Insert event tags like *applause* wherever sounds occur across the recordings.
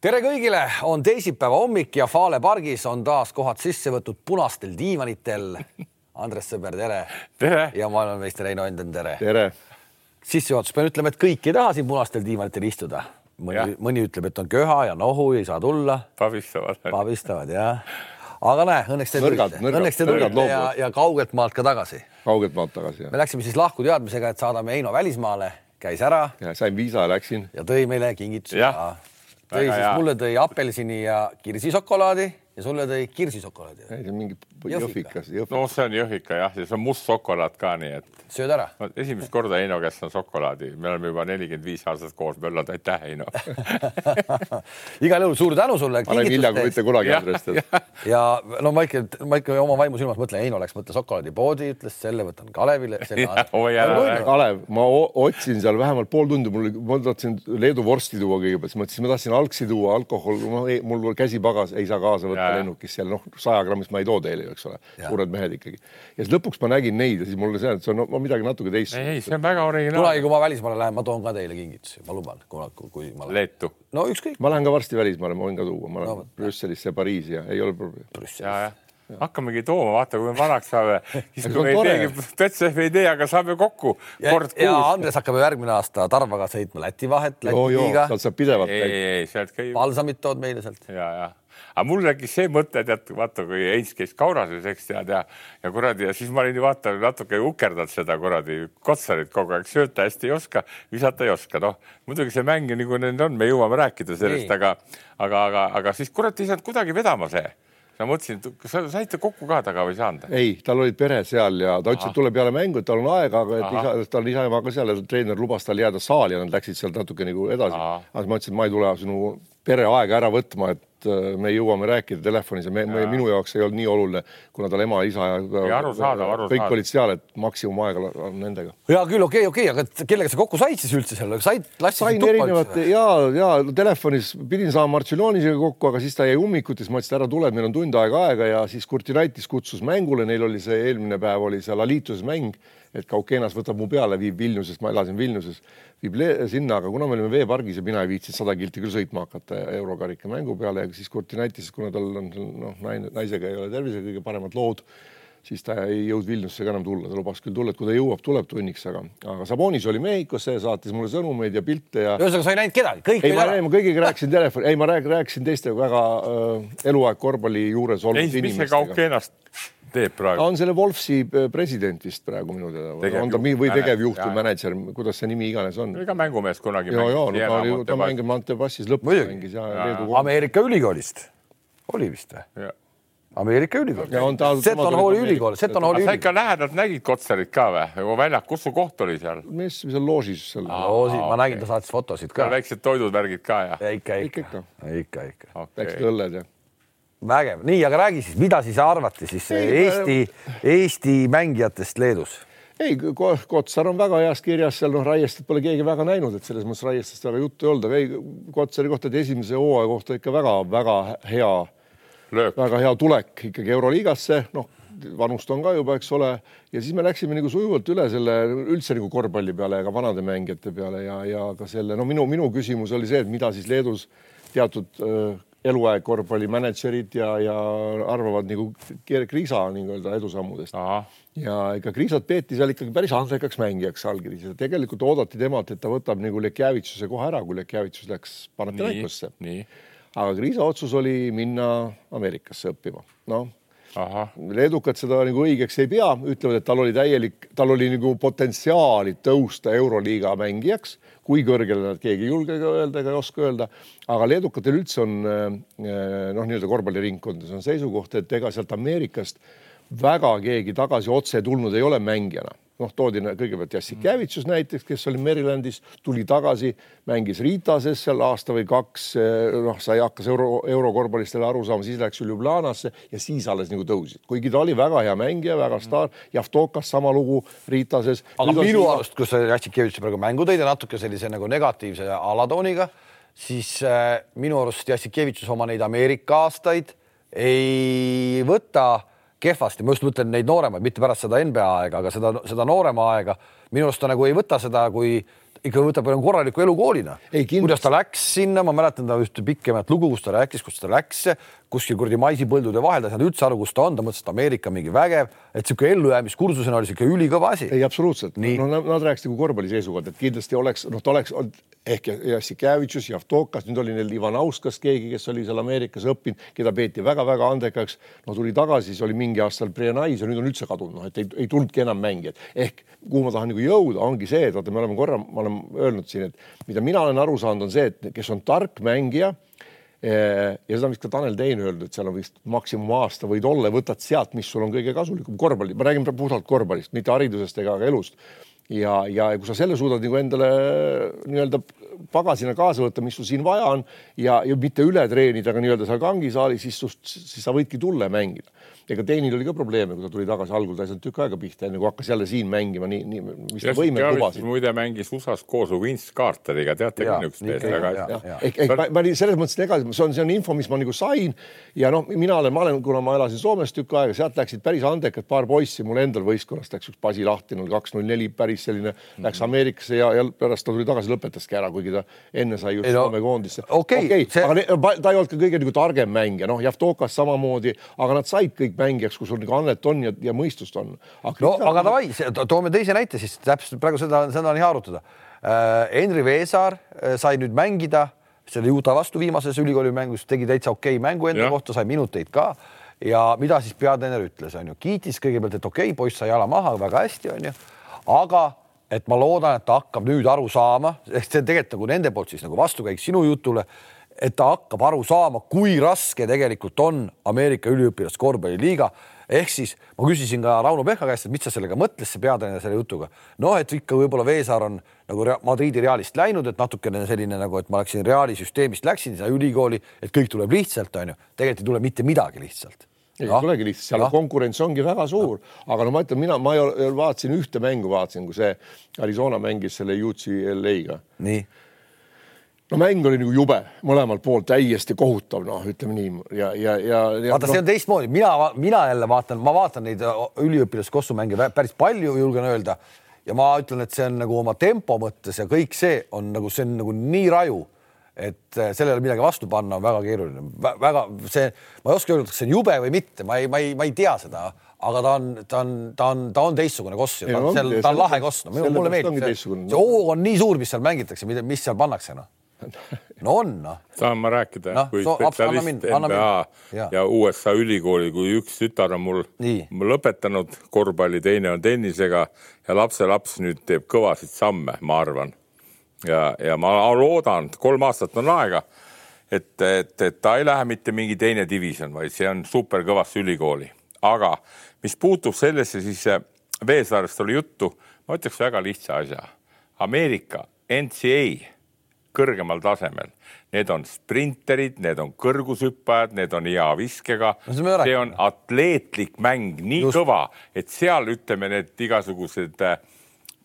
tere kõigile, on teisipäeva hommik ja Fale pargis on taas kohad sisse võtud punastel diivanitel. Andres Sõber, tere. tere. ja maailmameister Heino Enden, tere. tere. sissejuhatus, pean ütlema, et kõik ei taha siin punastel diivanitel istuda. mõni, mõni ütleb, et on köha ja nohu, ei saa tulla. pabistavad. pabistavad jah. aga näe, õnneks te tulite, õnneks te tulite ja, ja kaugelt maalt ka tagasi. kaugelt maalt tagasi jah. me läksime siis lahku teadmisega, et saadame Heino välismaale, käis ära ja sain viisa ja läksin. ja tõi meile kingituse Jah. ka. Tõi siis, mulle tõi apelsini ja kirsisokolaadi ja sulle tõi kirsisokolaadi. ei, see on mingi Jõhvika. jõhvikas, no see on jõhika jah, ja see on must šokolaad ka, nii et sööd ära no, esimest korda Heino käest on šokolaadi, me oleme juba nelikümmend viis aastat koos möllanud, aitäh, Heino. *laughs* igal juhul suur tänu sulle. ma olen hilja kui mitte kunagi, Jah. Andres tead. *laughs* ja no ma ikka, ma ikka oma vaimu silmas mõtlen, Heino läks võtta šokolaadipoodi, ütles selle võtan Kalevile. Kalev, ma otsin seal vähemalt pool tundi, mul, ma tahtsin Leedu vorsti tuua kõigepealt, siis mõtlesin, ma tahtsin algsi tuua, alkohol, mul käsi pagas, ei saa kaasa võtta. Lennukis seal, noh, saja grammist ma ei too teile ju, eks ole, suured mehed ikkagi. ja siis lõpuks ma nägin neid ja siis mulle see, et see on no, midagi natuke teist. ei, see on väga kunagi, originaalne. kui ma välismaale lähen, ma toon ka teile kingitusi, ma luban, kunagi, kui ma lähen. Leetu. no ükskõik. ma lähen ka varsti välismaale, ma võin ka tuua, ma lähen no, Brüsselisse ja Pariisi ja ei ole probleemi. ja, hakkamegi tooma, vaata, kui me vanaks saame, *laughs* siis kui me ei teegi, Petsef ei tee, aga saame kokku ja, kord ja kuus. Andres hakkab järgmine aasta Tarvaga sõitma Läti vahet, Läti liiga, sealt saab pidevalt ei, ei, ei sealt käib palsamit tood meile sealt. ja, ja, aga mul tekkis see mõte, tead, vaata, kui Heinz käis Kaurases, eks tead ja, ja kuradi ja siis ma olin ju vaata natuke ukerdanud seda kuradi Kotsarit kogu aeg, sööta hästi ei oska, visata ei oska, noh muidugi see mäng nagu need on, me jõuame rääkida sellest, aga, aga, aga, aga siis kurat ei saanud kuidagi vedama see. ma mõtlesin, et kas sa saite kokku ka taga või ei saanud? ei, tal olid pere seal ja ta ütles, et tuleb peale mängu, et tal on aega, aga et isa, tal on isa-ema ka seal ja treener lubas tal jääda saali ja nad läksid sealt natuke nagu edasi. Aga ma ütlesin, et ma ei tule sinu pere aega ära võtma, et äh, me jõuame rääkida telefonis ja me, me, minu jaoks ei olnud nii oluline, kuna tal ema, isa ja Ei, arusaadav, arusaadav. kõik olid seal, et maksimumaega on nendega. hea küll, okei, okei, aga et kellega sa kokku said siis üldse seal, said, lastisid sain tuppa erinevate ja, ja telefonis pidin saama Martšiloonisega kokku, aga siis ta jäi ummikuti, siis ma ütlesin, ära tule, meil on tund aega aega ja siis Kurtinaitis kutsus mängule, neil oli see eelmine päev oli seal Alituses mäng, et Kaukenas võtab mu peale, viib Vilniusest, ma elasin Vilniuses, viib sinna, aga kuna me olime veepargis ja mina ei viitsinud sada kilti küll sõitma hakata eurokarika mängu peale ja siis Kurtinaitis, kuna tal on noh, naine, naisega ei ole tervisega kõige paremad lood siis ta ei jõudnud Vilniusse ka enam tulla, ta lubas küll tulla, et kui ta jõuab, tuleb tunniks, aga, aga Sabonis oli Mehhikos, see saatis mulle sõnumeid ja pilte ja ühesõnaga, sa ei näinud kedagi, kõik ei, ma, ära. ma kõigiga rääkisin telefoni, ei, ma rääk, rääkisin teiste väga äh, eluaeg korvpalli juures olnud Heinz, mis see inimestega. Teeb ta praegu? on selle Wolfsi äh, president vist praegu minu teada, on ta või tegevjuht või mänedžer, kuidas see nimi iganes on. ka mängumees kunagi. ja, ja no, ta oli, ta mängib Montepassis lõpus mängis ja. Leedu. Ameerika ülikoolist oli vist või? Ameerika ülikool Ja. Seton Halli ülikool, Seton Halli sa ikka ülikool. lähedalt nägid Kotsarit ka või? nagu väljak, kus su koht oli seal? mis, mis on loožis seal? ma okei. nägin, ta saatis fotosid ka. väiksed toidud, värgid ka ja? ikka, Ikka, ikka, ikka, ikka. läksid õlled ja. vägev, nii, aga räägi siis, mida siis arvati siis Ei, Eesti, Eesti mängijatest Leedus? ei, Kotsar on väga heas kirjas seal, noh, Raiestad pole keegi väga näinud, et selles mõttes Raiestast väga juttu ei olnud, aga ei, Kotsari kohta, et esimese hooaja kohta ikka väga-väga hea löök. väga hea tulek ikkagi Euroliigasse, noh, vanust on ka juba, eks ole, ja siis me läksime nagu sujuvalt üle selle üldse nagu korvpalli peale ja ka vanade mängijate peale ja, ja ka selle, no minu, minu küsimus oli see, et mida siis Leedus teatud äh, eluaeg korvpallimänedžerid ja, ja arvavad nagu Kriisa nii-öelda edusammudest. Ja ega Kriisat peeti seal ikkagi päris andekaks mängijaks allkirjas ja tegelikult oodati temalt, et ta võtab nagu Lekjavitsuse kohe ära, kui Lekjavitsus läks Panathinaikosse,. aga Kriisa otsus oli minna Ameerikasse õppima, noh. Ahah, leedukad seda nagu õigeks ei pea, ütlevad, et tal oli täielik, tal oli nagu potentsiaali tõusta Euroliiga mängijaks, kui kõrgele nad keegi ei julge ka öelda ega ei oska öelda. aga leedukatel üldse on äh, noh, nii-öelda korvpalliringkondades on seisukoht, et ega sealt Ameerikast väga keegi tagasi otse tulnud ei ole mängijana noh, toodi kõigepealt Jassikevitsus näiteks, kes oli Marylandis, tuli tagasi, mängis Ritases seal aasta või kaks, noh, sai, hakkas euro, eurokorvpallist jälle aru saama, siis läks Ljubljanasse ja siis alles nagu tõusid, kuigi ta oli väga hea mängija, väga staar, Javtokas sama lugu Ritases. aga minu arust, kus sa Jassikevitši praegu mängu tõid ja natuke sellise nagu negatiivse alatooniga, siis äh, minu arust Jassikevitšus oma neid Ameerika aastaid ei võta kehvasti, ma just mõtlen neid nooremaid, mitte pärast seda NBA aega, aga seda, seda noorema aega. minu arust ta nagu ei võta seda kui ikka võtab nagu korraliku elukoolina. Kuidas ta läks sinna, ma mäletan ta ühte pikemat lugu, kus ta rääkis, kus ta läks kuskil kuradi maisipõldude vahel, ta ei saanud üldse aru, kus ta on, ta mõtles, et Ameerika mingi vägev, et sihuke ellujäämiskursusena oli sihuke ülikõva asi. ei, absoluutselt. No nad, nad rääkisid nagu korvpalli seisukohalt, et kindlasti oleks, noh, ta oleks olnud ehk Jassikevitšus, Javtokas, nüüd oli neil Ivanauskas keegi, kes oli seal Ameerikas õppinud, keda peeti väga-väga andekaks. no tuli tagasi, siis oli mingi aasta seal Brianais ja nüüd on üldse kadunud, noh, et ei, ei tulnudki enam mängijad. ehk kuhu ma tahan nagu jõuda, ongi see, et vaata, me oleme korra, ma olen öelnud siin, et mida mina olen aru saanud, on see, et kes on tark mängija ja seda vist ka Tanel Tein öelnud, et seal on vist maksimum aasta võid olla ja võtad sealt, mis sul on kõige kasulikum. Korvpalli, ma räägin puhtalt korvpallist, mitte haridusest ega ka elust. Ja, ja kui sa selle suudad nagu endale nii-öelda pagasina kaasa võtta, mis sul siin vaja on ja, ja mitte üle treenida, aga nii-öelda seal kangisaalis, siis, siis sa võidki tulla ja mängida ega Teinil oli ka probleeme, kui ta tuli tagasi, algul ta ei saanud tükk aega pihta, enne kui hakkas jälle siin mängima, nii, nii, mis ta võimed lubasid. muide mängis USA-s koos Vince Carteriga, teate küll niisugust meest väga hästi. ehk, ehk ma, ma olin selles mõttes ega see on, see on info, mis ma nagu sain ja noh, mina olen, ma olen, kuna ma elasin Soomes tükk aega, sealt läksid päris andekad paar poissi, mul endal võistkonnast läks üks Basi Lahtinul kaks null neli, päris selline mm, -hmm. läks Ameerikasse ja, ja pärast ta tuli tagasi, lõpetaski ära, kuigi ta enne sai just no, Soome koondisse. okei okay, okay, see..., aga ta ei olnud ka kõige nagu targem mängija, noh, Javtokas samamoodi, aga nad said kõik mängijaks, kus sul nagu annet on ja, ja mõistust on. no aga davai, toome teise näite siis täpselt praegu seda, seda on hea arutada äh,. Henri Veesaar äh, sai nüüd mängida selle Utah vastu viimases ülikooli mängus, tegi täitsa okei okay mängu enda ja. kohta, sai minuteid ka ja mida siis peatreener ütles, on ju, kiitis kõigepealt, et okei okay,, poiss sai jala maha, väga hästi, on ju, aga et ma loodan, et ta hakkab nüüd aru saama, ehk see on tegelikult nagu nende poolt siis nagu vastukäik sinu jutule et ta hakkab aru saama, kui raske tegelikult on Ameerika üliõpilaste korvpalliliiga. ehk siis ma küsisin ka Rauno Pehka käest, et mis ta sellega mõtles, see peatreener selle jutuga. noh, et ikka võib-olla Veesaar on nagu Madridi Realist läinud, et natukene selline nagu, et ma läksin Reali süsteemist, läksin sinna ülikooli, et kõik tuleb lihtsalt, onju. tegelikult ei tule mitte midagi lihtsalt ei no, tulegi lihtsalt, seal no. konkurents ongi väga suur no., aga no ma ütlen, mina, ma vaatasin ühte mängu, vaatasin, kui see Arizona mängis selle UCLA-ga. nii no mäng oli nagu jube mõlemalt poolt täiesti kohutav, noh, ütleme nii. Ja, ja, ja, vaata no., see on teistmoodi, mina, mina jälle vaatan, ma vaatan neid üliõpilaskossumänge päris palju, julgen öelda. ja ma ütlen, et see on nagu oma tempo mõttes ja kõik see on nagu, see on nagu nii raju, et äh, sellele midagi vastu panna on väga keeruline, väga see, ma ei oska öelda, kas see on jube või mitte, ma ei, ma ei, ma ei tea seda aga ta on, ta on, ta on, ta on teistsugune koss ja ta on, seal, ta on lahe koss. No,, mulle meeldib see, see hoog on nii suur, mis seal mängitakse, mis seal pannakse, noh *laughs* no on noh. saan ma rääkida no, kui so, spetsialist NBA ja. ja USA ülikooli, kui üks tütar on mul, mul lõpetanud korvpalli, teine on tennisega ja lapselaps nüüd teeb kõvasid samme, ma arvan. ja, ja ma loodan, kolm aastat on aega, et, et, et ta ei lähe mitte mingi teine divisjon, vaid see on superkõvasse ülikooli, aga mis puutub sellesse, siis Veesaarest oli juttu, ma ütleks väga lihtsa asja. Ameerika NCA kõrgemal tasemel. Need on sprinterid, need on kõrgushüppajad, need on hea viskega no,. see on atleetlik mäng nii Just. kõva, et seal ütleme, need igasugused äh,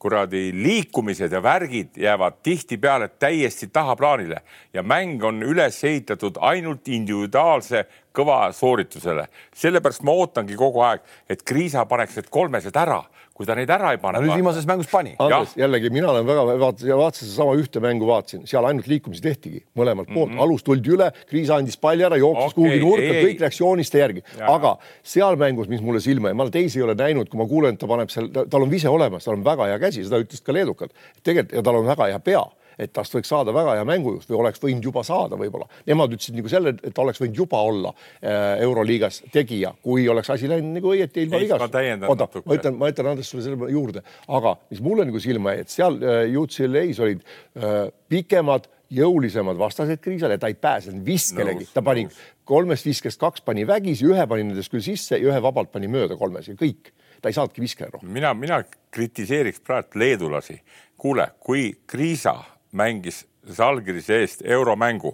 kuradi liikumised ja värgid jäävad tihtipeale täiesti tahaplaanile ja mäng on üles ehitatud ainult individuaalse kõva sooritusele. sellepärast ma ootangi kogu aeg, et Kriisa paneks need kolmesed ära kui ta neid ära ei pane. nüüd viimases mängus pani. Jällegi mina olen väga vaatasin vaatasin sedasama ühte mängu, vaatasin, seal ainult liikumisi tehtigi mõlemalt poolt mm, -hmm. alus tuldi üle, Kriis andis palli ära, jooksis okay, kuhugi nurka, kõik läks jooniste järgi, aga seal mängus, mis mulle silma jäi, ma teisi ei ole näinud, kui ma kuulen, et ta paneb seal, tal on vise olemas, tal on väga hea käsi, seda ütlesid ka leedukad. tegelikult ja tal on väga hea pea et tast võiks saada väga hea mängujuht või oleks võinud juba saada võib-olla. Nemad ütlesid nagu selle, et oleks võinud juba olla äh, Euroliigas tegija, kui oleks asi läinud nagu õieti ilma vigast. oota, ma ütlen, ma ütlen Andres sulle selle juurde, aga mis mulle nagu silma jäi, et seal äh, UCLA-s olid äh, pikemad jõulisemad vastased Kriisale, ta ei pääsenud viskelegi, ta pani nõus. kolmest viskest kaks pani vägisi, ühe pani nendest küll sisse ja ühe vabalt pani mööda kolmes ja kõik. ta ei saanudki viskele rohkem. mina, mina kritiseeriks praegu leedulasi. kuule, kui Kriisa mängis Žalgirise eest euromängu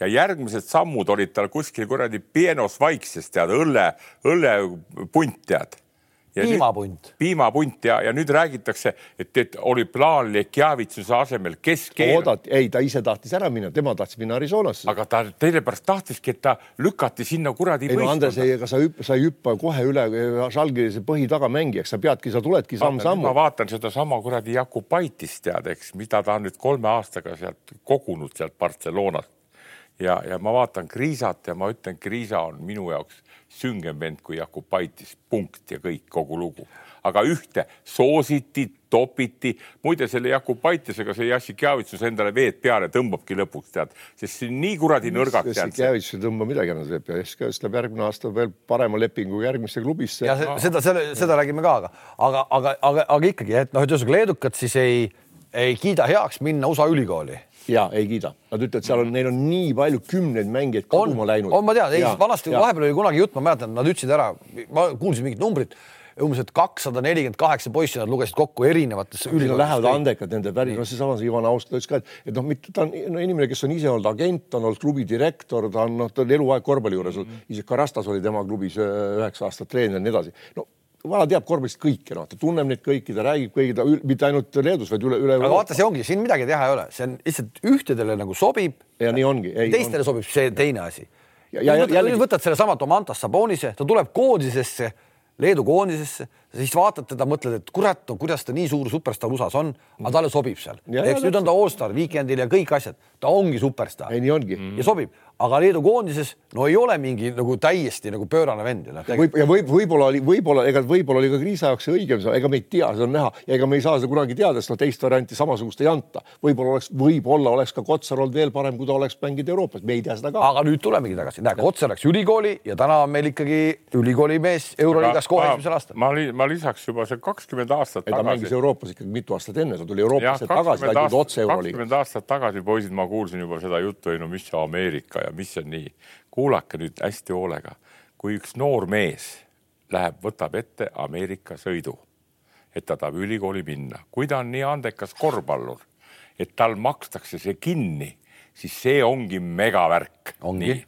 ja järgmised sammud olid tal kuskil kuradi pienos vaikses tead, õlle, õllepunt tead. Piimapunt. piimapunt ja, ja nüüd räägitakse, et, et oli plaan Lekjavitsuse asemel keskeeral. oodati, ei, ta ise tahtis ära minna, tema tahtis minna Arizonasse. aga ta sellepärast tahtiski, et ta lükati sinna kuradi. ei no Andres, ega sa hüppa, sa ei hüppa kohe üle Žalgirise põhitagamängijaks, sa peadki, sa tuledki samm-sammu. ma vaatan sedasama kuradi Jakubaitist tead, eks, mida ta on nüüd kolme aastaga sealt kogunud sealt Barcelonast ja, ja ma vaatan Kriisat ja ma ütlen, Kriisa on minu jaoks süngem vend kui Jakubaitis, punkt ja kõik, kogu lugu. aga ühte soositi, topiti, muide selle Jakubaitisega see Jassikjavitsus endale veed peale tõmbabki lõpuks tead, sest see on nii kuradi nõrgaks jäänud. Jassikjavitsus ei tõmba midagi enam teeb ja Jassikjavitsus läheb järgmine aasta veel parema lepingu järgmisse klubisse. ja see, seda, seda, seda räägime ka, aga, aga, aga, aga, aga ikkagi, et noh, et ühesõnaga leedukad siis ei, ei kiida heaks minna USA ülikooli ja ei kiida, nad ütlevad, seal on, neil on nii palju kümneid mängijaid kaduma läinud. on, ma tean, ei vanasti vahepeal oli kunagi jutt, ma mäletan, nad ütlesid ära, ma kuulsin mingit numbrit umbes, et kakssada nelikümmend kaheksa poissi nad lugesid kokku erinevates ülikoolides. Lähevad andekad nende päris, no seesama see Ivan Aust ütles ka, et, et noh, mitte ta on no, inimene, kes on ise olnud agent, on olnud klubi direktor, ta on noh, ta on eluaeg korvpalli juures olnud mm -hmm., isegi Karastas oli tema klubis üheksa aastat treener ja nii edasi. no vana teab korvpallist kõike, noh, ta tunneb neid kõiki, ta räägib kõigi, ta mitte ainult Leedus, vaid üle, üle. aga vaata, see ongi, siin midagi teha ei ole, see on lihtsalt ühtedele nagu sobib. ja nii ongi. teistele on. sobib see teine asi. ja, ja, ja jällegi võtad sellesama Tomantas Sabonise, ta tuleb koondisesse, Leedu koondisesse siis vaatad teda, mõtled, et kurat, no kuidas ta nii suur superstaar USA-s on, aga talle sobib seal. eks nüüd on ta allstar Weekendil ja kõik asjad, ta ongi superstaar. ei, nii ongi. ja sobib, aga Leedu koondises no ei ole mingi nagu täiesti nagu pöörane vend. võib ja võib, võib-olla oli, võib-olla ega võib-olla oli ka Kriisa jaoks see õigem, ega me ei tea, seda on näha ja ega me ei saa seda kunagi teada, sest noh, teist varianti samasugust ei anta. võib-olla oleks, võib-olla oleks ka Kotsar olnud veel parem, kui ta oleks mänginud Euroopas, me ei tea seda ka. aga nüüd tulemegi tagasi, näe, Kotsar läks ülikooli ja täna on meil ikkagi ülikooli mees Euroliigas kohe esimesel aastal. ma, ma lisaks juba see kakskümmend aastat ei, ta tagasi. mängis Euroopas ikkagi mitu aastat enne, ta tuli Euroopasse tagasi, ta tuli otse Euroliiga. kakskümmend aastat tagasi, poisid, ma kuulsin juba seda juttu, ei no mis see Ameerika ja mis see nii. kuulake nüüd hästi hoolega, kui üks noor mees läheb, võtab ette Ameerika sõidu, et ta tahab ülikooli minna, kui ta on nii andekas korvpallur, et tal makstakse see kinni, siis see ongi megavärk. nii,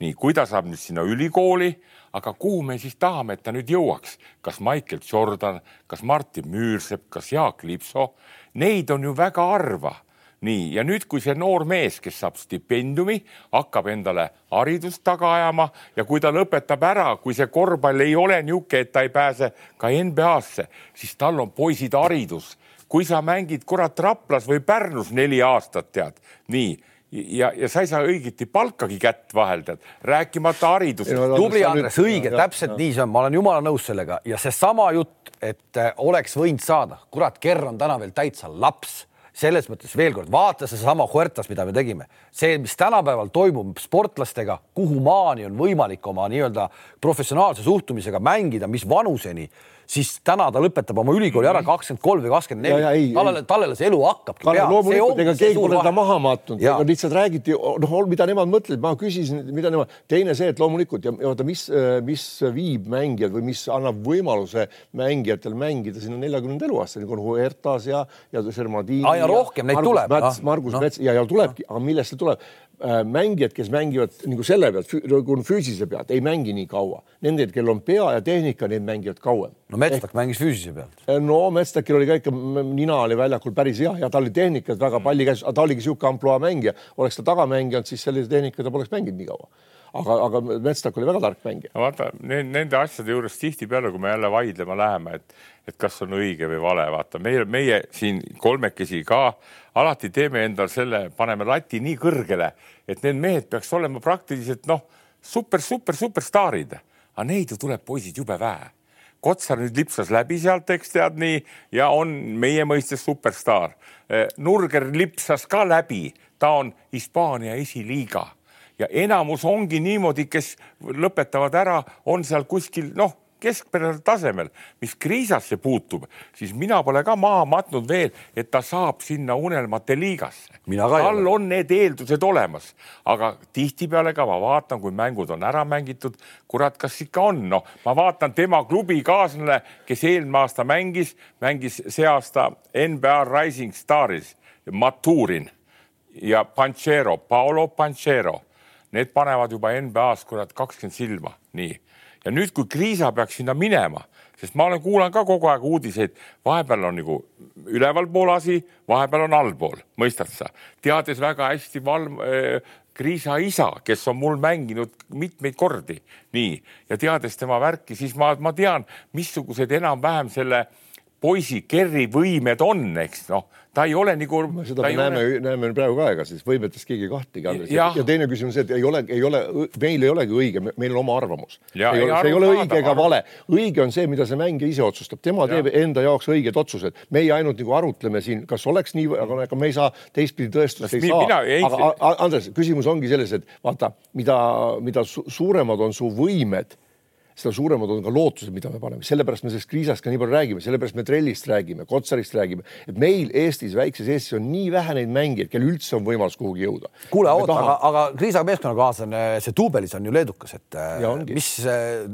nii, kui ta saab nüüd sinna ülikooli aga kuhu me siis tahame, et ta nüüd jõuaks, kas Michael Jordan, kas Martin Müürsepp, kas Jaak Lipso, neid on ju väga harva. Nii, ja nüüd, kui see noor mees, kes saab stipendiumi, hakkab endale haridust taga ajama ja kui ta lõpetab ära, kui see korvpall ei ole niisugune, et ta ei pääse ka NBA-sse, siis tal on poisid haridus. kui sa mängid kurat Raplas või Pärnus neli aastat, tead, nii ja, ja sa ei saa õigeti palkagi kätt vahel, tead, rääkimata haridusest. tubli Andres, õige, täpselt ja. nii see on, ma olen jumala nõus sellega. Ja seesama jutt, et äh, oleks võinud saada, kurat, Kerr on täna veel täitsa laps. Selles mõttes veel kord vaata seesama Huertas, mida me tegime, see, mis tänapäeval toimub sportlastega, kuhu maani on võimalik oma nii-öelda professionaalse suhtumisega mängida, mis vanuseni siis täna ta lõpetab oma ülikooli ära kakskümmend kolm või kakskümmend neli. talle, talle see elu hakkabki loomulikult, ega keegi pole teda maha matnud, lihtsalt räägiti, noh, mida nemad mõtlesid, ma küsisin, mida nemad, teine see, et loomulikult ja vaata, mis, mis viib mängijad või mis annab võimaluse mängijatel mängida sinna neljakümnenda eluaastani, kui on Huertas ja, ja Sermadini. ja rohkem neid tuleb. Mäts, Margus no. Mets ja, ja tulebki, aga millest see tuleb? Äh, mängijad, kes mängivad nagu selle pealt, nagu füüsilise pealt, ei mängi nii kaua. Nendel, kellel on pea ja tehnika, need mängivad kauem. no Metstak mängis füüsilise pealt. No Metstakil oli ka ikka, nina oli väljakul päris hea ja tal oli tehnikat väga palju käis, ta oligi niisugune ampluaa mängija. oleks ta taga mänginud, siis sellise tehnikaga ta poleks mänginud nii kaua aga, aga Metstak oli väga tark mängija. vaata nende asjade juures tihtipeale, kui me jälle vaidlema läheme, et, et kas on õige või vale, vaata meie, meie siin kolmekesi ka alati teeme endal selle, paneme lati nii kõrgele, et need mehed peaks olema praktiliselt noh, super, super, superstaarid, aga neid ju tuleb poisid jube vähe. Kotsar nüüd lipsas läbi sealt, eks tead nii, ja on meie mõistes superstaar. Nurger lipsas ka läbi, ta on Hispaania esiliiga ja enamus ongi niimoodi, kes lõpetavad ära, on seal kuskil noh, keskpärasel tasemel, mis kriisasse puutub, siis mina pole ka maha matnud veel, et ta saab sinna unelmate liigasse. tal on need eeldused olemas, aga tihtipeale ka ma vaatan, kui mängud on ära mängitud, kurat, kas ikka on, noh, ma vaatan tema klubikaaslane, kes eelmine aasta mängis, mängis see aasta NBA Rising Staris, Maturin ja Panchero, Paolo Panchero Need panevad juba NBA-s kurat kakskümmend silma, nii. ja nüüd, kui Kriisa peaks sinna minema, sest ma olen kuulanud ka kogu aeg uudiseid, vahepeal on nagu ülevalpool asi, vahepeal on allpool, mõistad sa, teades väga hästi valm- äh,, Kriisa isa, kes on mul mänginud mitmeid kordi, nii. Ja teades tema värki, siis ma, ma tean, missugused enam-vähem selle poisi Kerri võimed on, eks noh, ta ei ole nagu. seda me näeme ole..., näeme praegu ka, ega siis võimetest keegi ei kahtlegi. Ja, ja teine küsimus see, et ei ole, ei ole, meil ei olegi õige, meil on oma arvamus. see ei ole õige ega vale, õige on see, mida see mängija ise otsustab, tema ja. teeb enda jaoks õiged otsused. meie ainult nagu arutleme siin, kas oleks nii, aga ega me ei saa teistpidi tõestust ei saa. aga Andres, küsimus ongi selles, et vaata, mida, mida suuremad on su võimed seda suuremad on ka lootused, mida me paneme, sellepärast me sellest kriisast ka nii palju räägime, sellepärast me trellist räägime, Kotsarist räägime, et meil Eestis, väikses Eestis on nii vähe neid mängijaid, kel üldse on võimalus kuhugi jõuda. kuule, oota, aga, aga kriisa meeskonnakaaslane, see Tuubelis on ju leedukas, et äh, ja mis,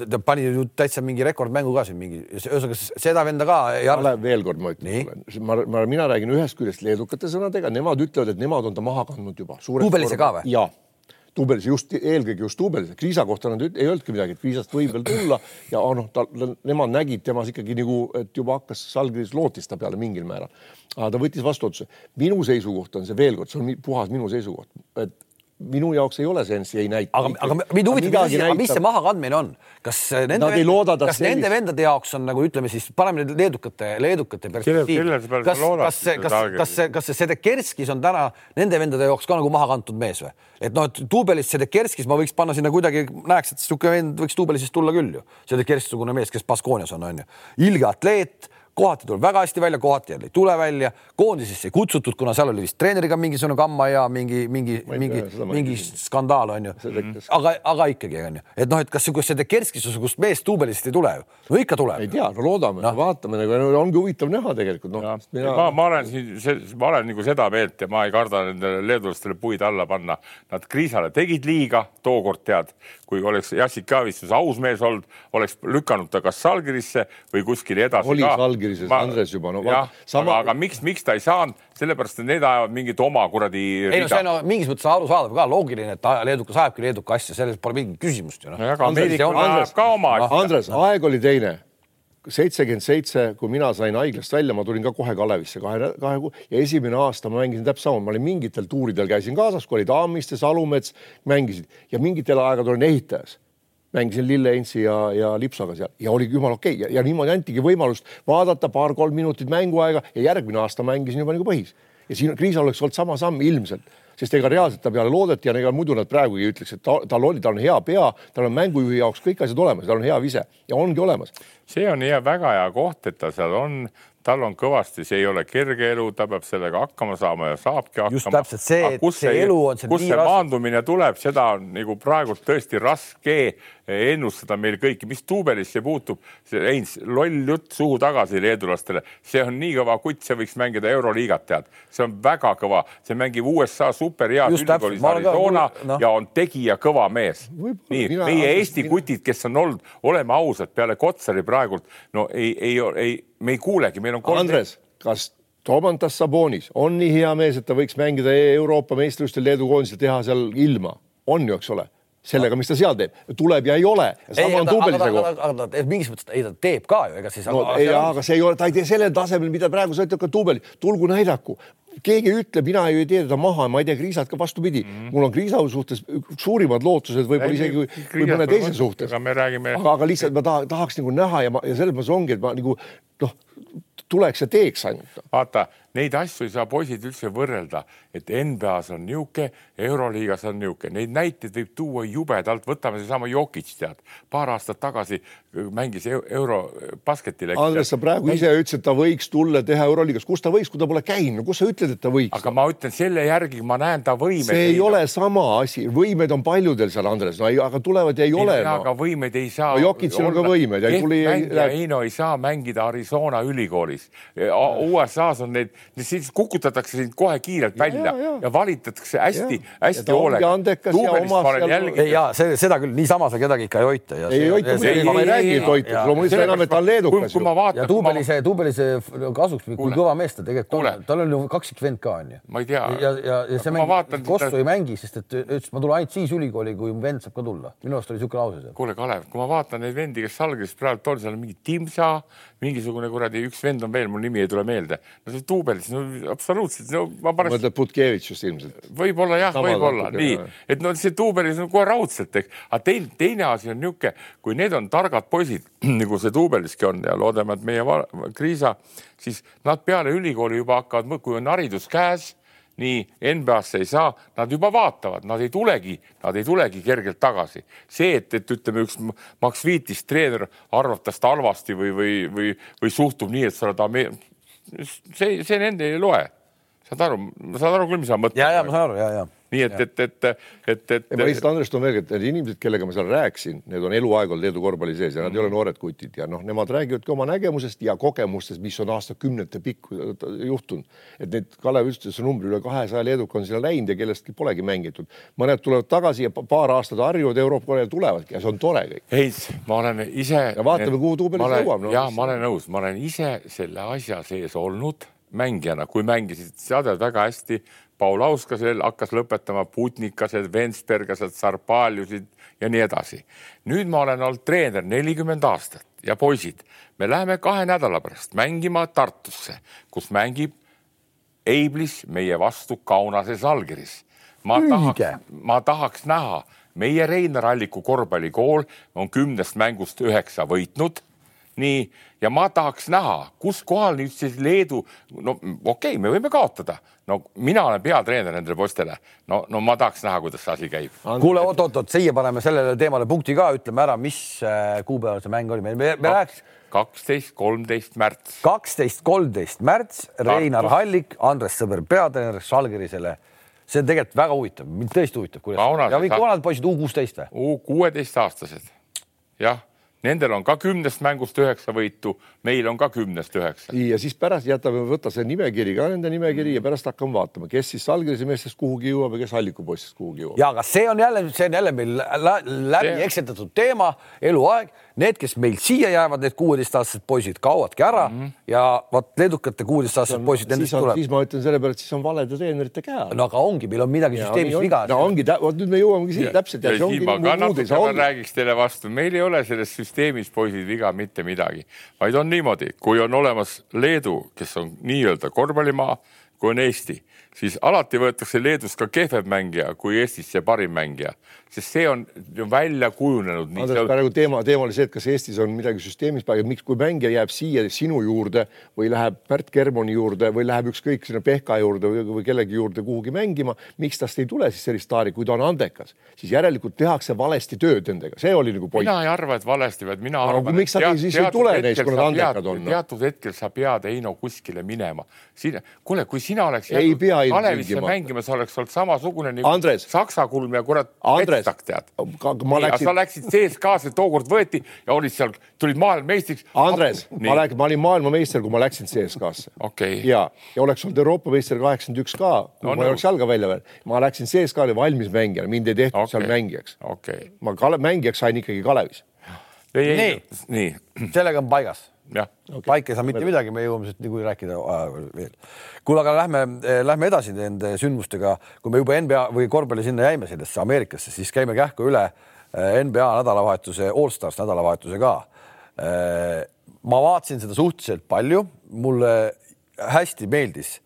ta pani ju täitsa mingi rekordmängu ka siin mingi, ühesõnaga seda venda ka ei arva. veel kord ma ütlen, ma, ma, mina räägin ühest küljest leedukate sõnadega, nemad ütlevad, et nemad on ta maha kandnud juba. Tuubelisse ka või? jaa Tuubelis just eelkõige just Tuubelis, Kriisa kohta nad ei öelnudki midagi, et Kriisast võib veel tulla ja noh, ta, nemad nägid temas ikkagi nagu, et juba hakkas Salgris lootis ta peale mingil määral. aga ta võttis vastu otsuse. minu seisukoht on see veel kord, see on puhas minu seisukoht, et minu jaoks ei ole see NCAA näitaja. aga, aga mind huvitab, mis, see mahakandmine on, kas nende, vend, kas sellist... nende vendade jaoks on nagu ütleme siis, paneme nüüd leedukate, leedukate perspektiivi. kas, kas see, kas, kas see, kas see Sedekerskis on täna nende vendade jaoks ka nagu maha kantud mees või? et noh, et duubelis Sedekerskis ma võiks panna sinna kuidagi, näeks, et niisugune vend võiks duubelisest tulla küll ju. Sedekerski-sugune mees, kes Baskoonias on, on ju. ilge atleet kohati tuleb väga hästi välja, kohati jälle ei tule välja. koondisesse ei kutsutud, kuna seal oli vist treeneriga mingisugune kamma ja mingi, mingi, mingi, mingi skandaal on ju. aga, aga ikkagi on ju, et noh, et kas niisugust Kerskis-sugust meest duubelist ei tule ju? no ikka tuleb. ei tea, no loodame no., vaatame nagu ongi huvitav näha tegelikult no,. Mina... ma, ma olen siin, ma olen nagu seda meelt ja ma ei karda nendele leedulastele puid alla panna. Nad Kriisale tegid liiga, tookord tead, kui oleks Jassik Kaavistus aus mees olnud, oleks lükanud ta kas Salgirisse või kuskile edasi. oli Salgir allkirjas Andres juba, no jah, sama... aga, aga miks, miks ta ei saanud, sellepärast et need ajavad mingit oma kuradi. ei no see on no, mingis mõttes arusaadav ka, loogiline, et leedukas ajabki leeduka asja, selles pole mingit küsimust ju noh. aga ameeriklane ajab ka oma asja. Andres, aeg oli teine seitsekümmend seitse, kui mina sain haiglast välja, ma tulin ka kohe Kalevisse kahe, kahe kuu ja esimene aasta ma mängisin täpselt sama, ma olin mingitel tuuridel käisin kaasas, kui oli Tammiste, Salumets, mängisid ja mingitel aegadel olin ehitajas mängisin Lille Heinzi ja, ja Lipsaga seal ja oli jumala okei okay. ja, ja niimoodi antigi võimalust vaadata paar-kolm minutit mänguaega ja järgmine aasta mängisin juba nagu põhis. ja siin Kriisal oleks olnud sama samm ilmselt, sest ega reaalselt ta peale loodeti ja ega muidu nad praegugi ütleks, et ta, tal oli, tal on hea pea, tal on mängujuhi jaoks kõik asjad olemas, tal on hea vise ja ongi olemas. see on hea, väga hea koht, et ta seal on tal on kõvasti, see ei ole kerge elu, ta peab sellega hakkama saama ja saabki hakkama. just täpselt see, et see, see elu on raske. kust see maandumine tuleb, seda on nagu praegult tõesti raske ennustada meil kõiki, mis duubelisse puutub, see Heinz, loll jutt suhu tagasi leedulastele, see on nii kõva kutt, see võiks mängida Euroliigat, tead, see on väga kõva, see mängib USA superhead ülikoolis Arizona no. ja on tegija kõva mees. nii, meie Eesti kutid, kes on olnud, oleme ausad, peale Kotsari praegult no ei, ei, ei me ei kuulegi, meil on kolm. Andres, kas Tomantas Sabonis on nii hea mees, et ta võiks mängida Euroopa meistrivõistlustel Leedu koondisel, teha seal ilma, on ju, eks ole sellega, mis ta seal teeb, tuleb ja ei ole. sama on duubelisega. aga, aga ta mingis mõttes, ei ta teeb ka ju, ega siis. no aga, ei, aga see ei ole, ta ei tee sellel tasemel, mida praegu sa ütled ka duubel, tulgu näidaku. keegi ütleb, mina ju ei tee teda maha, ma ei tea, Kriisat ka vastupidi mm, -hmm. mul on Kriisa suhtes suurimad lootused võib-olla isegi või mõne teise suhtes. aga me räägime. aga, aga lihtsalt ma taha, tahaks nagu näha ja ma ja selles mõttes ongi, et ma nagu noh, tuleks ja teeks ainult. vaata neid asju ei saa poisid üldse võrrelda, et NBA-s on niisugune, Euroliigas on niisugune, neid näiteid võib tuua jubedalt, võtame seesama Jokic, tead, paar aastat tagasi mängis euro basketile. Andres, sa praegu ise ütlesid, et ta võiks tulla teha Euroliigas, kus ta võiks, kui ta pole käinud, kus sa ütled, et ta võiks? aga ma ütlen selle järgi, ma näen ta võimeid. see ei ole sama asi, võimed on paljudel seal, Andres, no ei, aga tulevad ja ei, ei ole. No. aga võimeid ei saa no,. Jokitsil on ka võimeid. mängija Heino ei saa mängida Arizona ülikoolis. USA-s on neid siis kukutatakse sind kohe kiirelt välja ja, ja, ja. ja valitatakse hästi-hästi ongi hoolega. andekas ja omas seal- ei ja see, seda küll niisama seal kedagi ikka ei hoita ei hoita muidugi, ma ei räägi toitu, loomulikult enam, et ta on leedukas kui ma ju. ja Tuubelise, Tuubelise kasuks, kui kõva mees ta tegelikult tal on ju kaksikvend ka onju. ma ei tea. ja, ja, ja see ma mäng Kossu ei mängi, sest et ütles, ma tulen ainult siis ülikooli, kui mu vend saab ka tulla. minu arust oli niisugune lause seal. kuule, Kalev, kui ma vaatan neid vendi, kes Salgris praegu on, seal on mingi Timsa, mingisugune kuradi üks vend on veel, mul nimi ei tule meelde. no see Tuubelis, no absoluutselt, no ma paneks mõtled Putkevitšust ilmselt. võib-olla jah, võib-olla nii et no see Tuubelis on kohe raudselt, eks, aga teine, teine asi on niisugune, kui need on targad poisid, *clears throat* nagu see Tuubeliski on ja loodame, et meie Kriisa, siis nad peale ülikooli juba hakkavad, kui on haridus käes, nii NBA-sse ei saa, nad juba vaatavad, nad ei tulegi, nad ei tulegi kergelt tagasi. see, et, et ütleme, üks Max Viitis treener arvab tast halvasti või, või, või, või suhtub nii, et sa oled Ameer-, see, see nende ei loe. saad aru, saad aru küll, mis ma mõtlen? ja, ja ma saan aru ja, ja. Nii et, et, et, et, et, ma lihtsalt Andres toon veel, et need inimesed, kellega ma seal rääkisin, need on eluaeg olnud Leedu korvpalli sees ja nad ei ole noored kutid ja noh, nemad räägivadki oma nägemusest ja kogemustest, mis on aastakümnete pikku juhtunud. et need Kalev ütles, see number üle kahesaja leeduka on sinna läinud ja kellestki polegi mängitud. mõned tulevad tagasi ja pa- paar aastat harjuvad Euroopa korral ja tulevadki ja see on tore kõik. Heits, ma olen ise. Ja vaatame, kuhu Tuubelis jõuab, no. ja ma olen nõus, ma olen ise selle asja sees olnud mängijana, kui mängisid, sa tead väga hästi, Paul Auskasel hakkas lõpetama Putnikased, Vensbergased, Sarpaljusid ja nii edasi. nüüd ma olen olnud treener nelikümmend aastat ja poisid, me läheme kahe nädala pärast mängima Tartusse, kus mängib Eiblis meie vastu Kaunases allkirjas. ma Õige. tahaks, ma tahaks näha, meie Reinar Alliku korvpallikool on kümnest mängust üheksa võitnud nii, ja ma tahaks näha, kus kohal nüüd siis Leedu, no okei okay,, me võime kaotada, no mina olen peatreener nendele poistele, no, no ma tahaks näha, kuidas see asi käib. kuule, oot-oot-oot, siia paneme sellele teemale punkti ka, ütleme ära, mis äh, kuupäeval see mäng oli, me, me, me rääkis kaksteist, kolmteist märts. kaksteist, kolmteist märts, Reinar Hallik, Andres Sõber, peatreener Žalgirisele. see on tegelikult väga huvitav, mind tõesti huvitab, kuidas ja kõik vanad poisid U kuusteist või? U kuueteistaastased, jah, nendel on ka kümnest mängust üheksa võitu, meil on ka kümnest üheksa. ja siis pärast jätame, võta see nimekiri ka nende nimekiri ja pärast hakkame vaatama, kes siis Salgrise meestest kuhugi jõuab ja kes Alliku poistest kuhugi jõuab. ja aga see on jälle, see on jälle meil lä läbi See- eksitatud teema eluaeg. Need, kes meil siia jäävad, need kuueteistaastased poisid kaovadki ära mm -hmm. ja vot leedukate kuueteistaastased poisid, siis, nendest on, tuleb. siis ma ütlen selle peale, et siis on valede treenerite käe all. no aga ongi, meil on midagi süsteemis viga. no ongi, vot nüüd me jõuamegi siia täpselt ja siin ma ka olla. räägiks teile vastu, meil ei ole selles süsteemis poisid viga mitte midagi, vaid on niimoodi, kui on olemas Leedu, kes on nii-öelda korvpallimaa, kui on Eesti, siis alati võetakse Leedust ka kehvem mängija kui Eestis see parim mängija, sest see on välja kujunenud. Andres, praegu teema, teema oli see, et kas Eestis on midagi süsteemis praegu, miks, kui mängija jääb siia sinu juurde või läheb Pärt Kermoni juurde või läheb ükskõik sinna Pehka juurde või, või kellegi juurde kuhugi mängima, miks tast ei tule siis sellist staari, kui ta on andekas, siis järelikult tehakse valesti tööd nendega, see oli nagu point. mina ei arva, et valesti, vaid mina arvan. miks nad siis ei tule neist, kui nad andekad on, teatud hetkel sa pead Heino kuskile minema. siin, kuule, kui sina oleks Ei jäänud pea Kalevisse ilmtingimata. mängima, sa oleks olnud samasugune nagu Andres. Saksa kulm ja kurat, Andres, tead. ma läksin sa, läksid CSKA-sse, tookord võeti ja olid seal, tulid maailmameistriks. Andres, ma räägin, ma olin maailmameister, kui ma läksin CSKA-sse. okei, ja, ja oleks olnud Euroopa meister kaheksakümmend üks ka, kui No ma ei oleks jalga välja veel. ma läksin CSKA-le valmis mängijana, mind ei tehtud okay. seal Okei. mängijaks. okei. ma Kale-, mängijaks sain ikkagi Kalevis. Nii., nii, sellega on paigas jah. okay.. paika ei saa mitte midagi, me jõuame siit niikuinii rääkida veel. kuule, aga lähme, lähme edasi nende sündmustega, kui me juba NBA või korvpalli sinna jäime sellesse Ameerikasse, siis käime kähku üle eh, NBA nädalavahetuse, Allstars nädalavahetuse ka. ma vaatasin seda suhteliselt palju, mulle hästi meeldis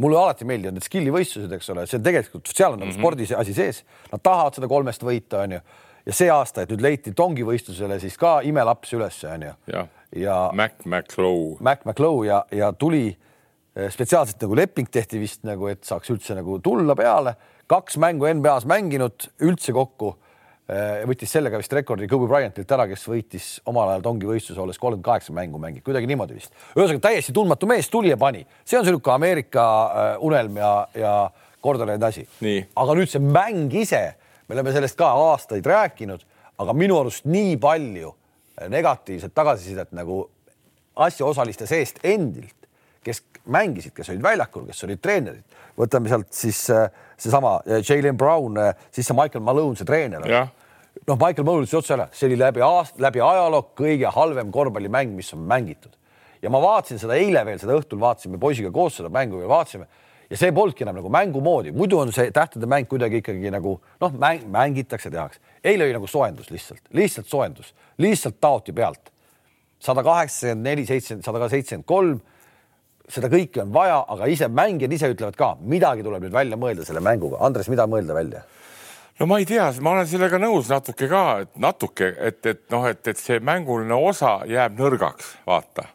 mulle alati meeldivad need skill'i võistlused, eks ole, see on tegelikult, seal on nagu mm -hmm. spordis asi sees, nad tahavad seda kolmest võita, onju. ja see aasta, et nüüd leiti Tongi võistlusele siis ka imelaps ülesse, onju jah, ja Mac McClow, Mac McClow ja, ja tuli eh, spetsiaalselt nagu leping tehti vist nagu, et saaks üldse nagu tulla peale, kaks mängu NBA-s mänginud üldse kokku. võttis sellega vist rekordi Kobe Bryantilt ära, kes võitis omal ajal Tongi võistluse olles kolmkümmend kaheksa mängu mängib, kuidagi niimoodi vist. ühesõnaga täiesti tundmatu mees tuli ja pani, see on niisugune Ameerika äh, unelm ja, ja korda läinud asi Nii.. aga nüüd see mäng ise, me oleme sellest ka aastaid rääkinud, aga minu arust nii palju negatiivset tagasisidet nagu asjaosaliste seest endilt, kes mängisid, kes olid väljakul, kes olid treenerid. võtame sealt siis äh, seesama äh, Jalen Brown, siis see Michael Malone, see treener. noh, Michael Malone ütles otse ära, see oli läbi aasta, läbi ajaloo kõige halvem korvpallimäng, mis on mängitud. ja ma vaatasin seda eile veel, seda õhtul vaatasime poisiga koos seda mängu ja vaatasime ja see polnudki enam nagu mängu moodi, muidu on see tähtede mäng kuidagi ikkagi nagu noh, mäng, mängitakse, tehakse. eile oli nagu soojendus lihtsalt, lihtsalt soojendus, lihtsalt taoti pealt. sada kaheksakümmend neli, seitsekümmend, sada seitsekümmend kolm. seda kõike on vaja, aga ise mängijad ise ütlevad ka, midagi tuleb nüüd välja mõelda selle mänguga. Andres, mida mõelda välja? no ma ei tea, ma olen sellega nõus natuke ka, et natuke, et, et noh, et, et see mänguline osa jääb nõrgaks, vaata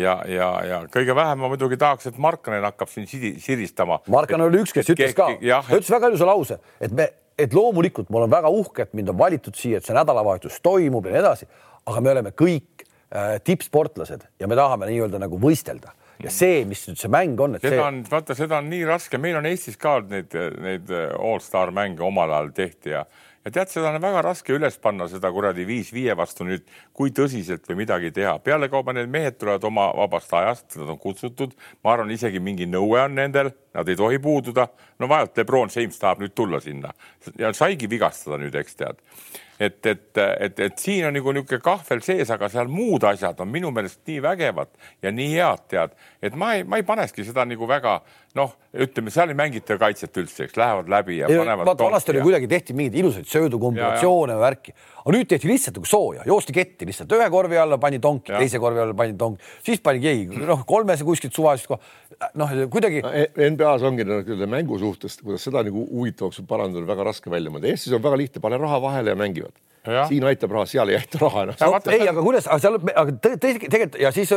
ja, ja, ja kõige vähem ma muidugi tahaks, et Markkanen hakkab siin siristama. Markkanen oli üks, kes ütles ka, ta ütles väga ilusa lause, et me, et loomulikult mul on väga uhke, et mind on valitud siia, et see nädalavahetus toimub ja nii edasi, aga me oleme kõik äh, tippsportlased ja me tahame nii-öelda nagu võistelda. Ja see, mis nüüd see mäng on, et seda see... on, vaata, seda on nii raske, meil on Eestis ka neid, neid allstar mänge omal ajal tehti ja ja tead, seda on väga raske üles panna, seda kuradi viis viie vastu nüüd, kui tõsiselt või midagi teha. pealekauba need mehed tulevad oma vabast ajast, nad on kutsutud, ma arvan, isegi mingi nõue on nendel, nad ei tohi puududa. no vaevalt Lebron James tahab nüüd tulla sinna ja saigi vigastada nüüd, eks tead et, et, et, et siin on nagu niisugune kahvel sees, aga seal muud asjad on minu meelest nii vägevad ja nii head, tead, et ma ei, ma ei panekski seda nagu väga noh, ütleme, seal ei mängita kaitset üldse, eks lähevad läbi ja ei, panevad. vaata vanasti oli kuidagi tehti mingeid ilusaid söödukombinatsioone ja värki, aga nüüd tehti lihtsalt nagu sooja, joosti ketti lihtsalt ühe korvi alla pani tonki, teise korvi alla pani tonki, siis pani keegi noh, kolmese kuskilt suvaliselt koha noh, kuidagi no,. E-, NBA-s ongi nagu mängu suhtes, kuidas seda nagu huvitavaks parandada, väga raske välja mõelda. Eestis on väga lihtne, pane raha vahele ja mängivad Ja. siin aitab raha, seal ei aita raha enam. ei, aga kuidas, aga seal, aga tegelikult ja siis,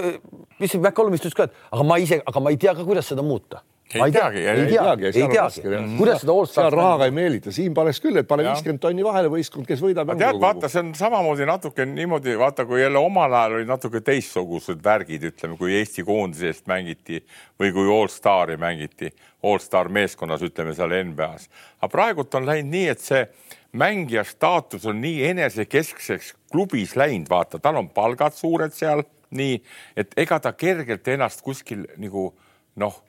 mis McCollum ütles ka, et aga ma ise, aga ma ei tea ka, kuidas seda muuta ei teagi, ei teagi, ei teagi, kuidas seda all-star'i. seal rahaga ei meelita, siin paneks küll, et pane viiskümmend tonni vahele võistkond, kes võidab. tead, vaata, see on samamoodi natuke niimoodi, vaata, kui jälle omal ajal olid natuke teistsugused värgid, ütleme, kui Eesti koondise eest mängiti või kui all-star'i mängiti, all-star meeskonnas, ütleme seal NBA-s. aga praegult on läinud nii, et see mängija staatus on nii enesekeskseks klubis läinud, vaata, tal on palgad suured seal, nii et ega ta kergelt ennast kuskil nagu noh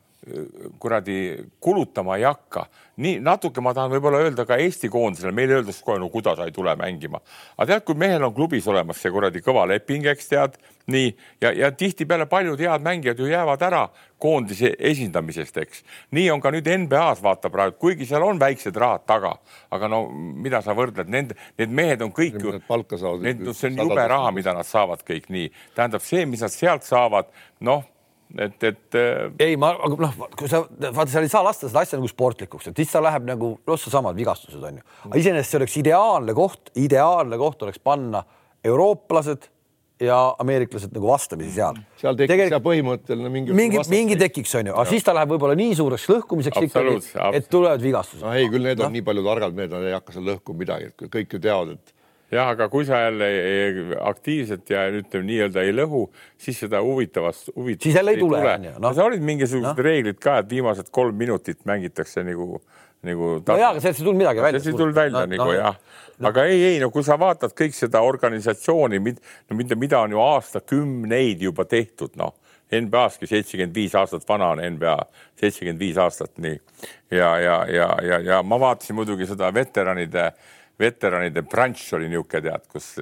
kuradi kulutama ei hakka. nii natuke ma tahan võib-olla öelda ka Eesti koondisele, meile öeldakse kohe, no kuidas sa ei tule mängima. aga tead, kui mehel on klubis olemas see kuradi kõva leping, eks tead, nii. Ja, ja tihtipeale paljud head mängijad ju jäävad ära koondise esindamisest, eks. nii on ka nüüd NBA-s vaata praegu, kuigi seal on väiksed rahad taga, aga no mida sa võrdled, nende, need mehed on kõik ju, see on jube raha, mida nad saavad kõik. Nii, tähendab see, mis nad sealt saavad, noh et, et. Äh, ei, ma, noh, kui sa vaata, seal ei saa lasta seda asja nagu sportlikuks, et siis ta läheb nagu, noh, seesamad vigastused on ju. aga iseenesest see oleks ideaalne koht, ideaalne koht oleks panna eurooplased ja ameeriklased nagu vastamisi seal. seal tekiks Tegel... seal põhimõtteline mingi. mingi, mingi tekiks, on ju, aga siis ta läheb võib-olla nii suureks lõhkumiseks ikkagi, et tulevad vigastused. no ei, küll need on no. nii palju targad mehed, nad ei hakka seal lõhkuma midagi, et kõik ju teavad, et jah, aga kui sa jälle aktiivselt ja ütleme nii-öelda ei lõhu, siis seda huvitavast, huvitavast. siis jälle ei tule, onju. no seal olid mingisugused no. reeglid ka, et viimased kolm minutit mängitakse nagu, nagu. no jaa, aga sellest ei tulnud midagi välja. sellest ei tulnud välja no, nagu no, jah no.. aga ei, ei no kui sa vaatad kõik seda organisatsiooni, no mida, mida on ju aastakümneid juba tehtud, noh NBA-ski seitsekümmend viis aastat vana on NBA, seitsekümmend viis aastat nii ja, ja, ja, ja, ja ma vaatasin muidugi seda veteranide äh, veteranide branš oli niisugune tead, kus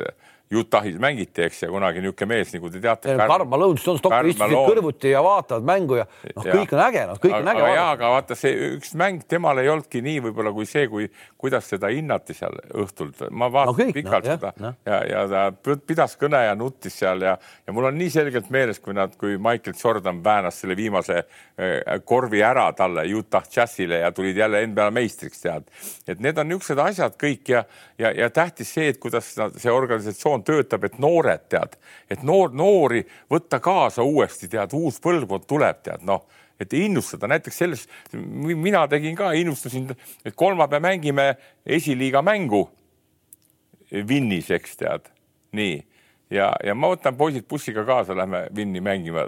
Utah'is mängiti, eks, ja kunagi niisugune mees, nagu te teate. Karma Lõunstone, Stockton istusid kõrvuti ja vaatavad mängu ja noh, kõik on äge, noh, kõik on äge. jaa, aga vaata see üks mäng temal ei olnudki nii võib-olla kui see, kui, kuidas seda hinnati seal õhtul. ma vaatasin no, pikalt no, seda ja, ja, ja ta pidas kõne ja nuttis seal ja, ja mul on nii selgelt meeles, kui nad, kui Michael Jordan väänas selle viimase äh, korvi ära talle Utah Jazzile ja tulid jälle NBA meistriks, tead. et need on niisugused asjad kõik ja, ja, ja tähtis see, et kuidas see organisatsioon organisatsioon töötab, et noored tead, et noor, noori võtta kaasa uuesti, tead, uus põlvkond tuleb, tead, noh et innustada. Näiteks selles, mina tegin ka, innustasin, et kolmapäev mängime esiliiga mängu. Vinnis, eks tead, nii ja, ja ma võtan poisid bussiga kaasa, lähme Vinni mängima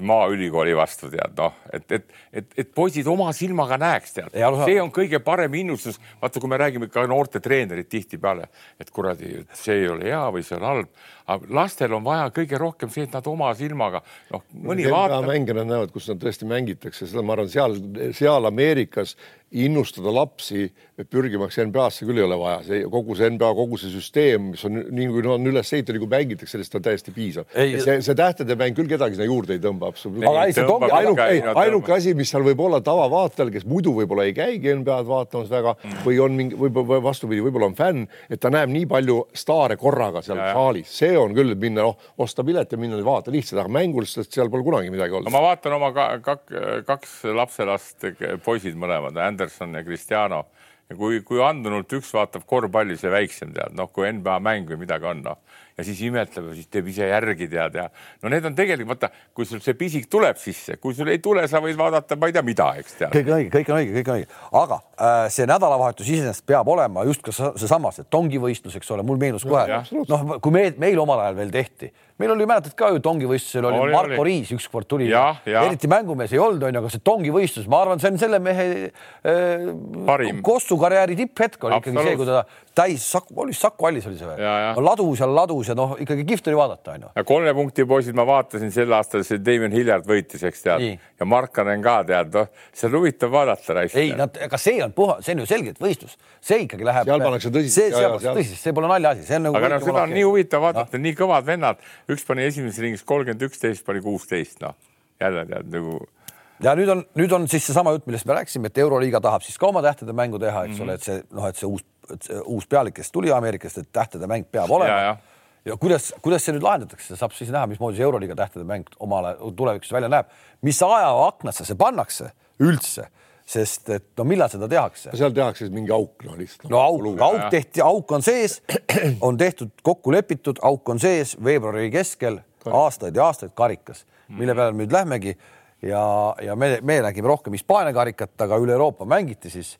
maaülikooli vastu, tead noh, et, et, et, et poisid oma silmaga näeks, tead, see on kõige parem innustus. vaata, kui me räägime ka noorte treenerid tihtipeale, et kuradi, see ei ole hea või see on halb, aga lastel on vaja kõige rohkem see, et nad oma silmaga, noh, mõni vaatab. mänge nad näevad, kus nad tõesti mängitakse, seda ma arvan, seal, seal Ameerikas innustada lapsi pürgimaks NBA-sse küll ei ole vaja, see kogu see NBA, kogu see süsteem, mis on nii kui on üles ehitatud, kui mängitakse, sellest on täiesti piisav. see, see tähtede mäng küll kedagi sinna juurde ei tõmba absoluutselt. ainuke, ainuke asi, mis seal võib olla tavavaatajal, kes muidu võib-olla ei käigi NBA-d vaatamas väga või on mingi, võib-olla vastupidi, võib-olla on fänn, et ta näeb nii palju staare korraga seal saalis, see on küll, et minna, noh, osta pilet ja minna vaata lihtsalt, aga mängulistest seal pole kunagi midagi olnud. no ma vaatan oma ka, kak, kaks lapselast, poisid mõlemad Anderson ja Cristiano. Ja kui, kui andunult üks vaatab korvpalli, see väiksem tead, noh, kui NBA mäng või midagi on, noh ja siis imetleb ja siis teeb ise järgi tead ja no need on tegelikult vaata, kui sul see pisik tuleb sisse, kui sul ei tule, sa võid vaadata, ma ei tea, mida, eks tead. kõik on õige, kõik on õige, kõik on õige, aga äh, see nädalavahetus iseenesest peab olema just ka seesama, see tongivõistlus, eks ole, mul meenus kohe, noh, kui me, meil omal ajal veel tehti. Meil oli, mäletad ka ju tongivõistlusel oli, oli Marko oli. Riis ükskord tuli, eriti mängumees ei olnud, onju, aga see tongivõistlus, ma arvan, see on selle mehe äh, Kossu karjääri tipphetk oli ikkagi see, kui ta täis Saku, oli Saku Allis oli see või? ladus ja ladus ja noh, ikkagi kihvt oli vaadata, onju. ja kolme punkti poisid ma vaatasin sel aastal, see Damien Hilliard võitis, eks tead, ja Markanen ka tead, noh, see on huvitav vaadata. ei, nad, aga see on puha, see on ju selgelt võistlus, see ikkagi läheb. seal pannakse tõsiselt. see, seal pannakse tõsiselt, see pole naljaasi, see on nagu. aga noh, seda on nii huvitav vaadata no., nii kõvad vennad üks pani esimeses ringis kolmkümmend üks, teist pani kuusteist, noh jälle tead nagu. ja nüüd on, nüüd on siis seesama jutt, millest me rääkisime, et Euroliiga tahab siis ka oma tähtede mängu teha, eks mm -hmm. ole, et see noh, et see uus, uus pealik, kes tuli Ameerikast, et tähtede mäng peab olema. ja, ja kuidas, kuidas see nüüd lahendatakse, saab siis näha, mismoodi see Euroliiga tähtede mäng omale tulevikus välja näeb, mis ajaaknasse see pannakse üldse? Sest et no millal seda tehakse? seal tehakse mingi auk, no lihtsalt. no auk, auk tehti, auk on sees, on tehtud, kokku lepitud, auk on sees veebruari keskel aastaid ja aastaid karikas, mille peale nüüd lähmegi. Ja, ja me, me nägime rohkem Hispaania karikat, aga üle Euroopa mängiti siis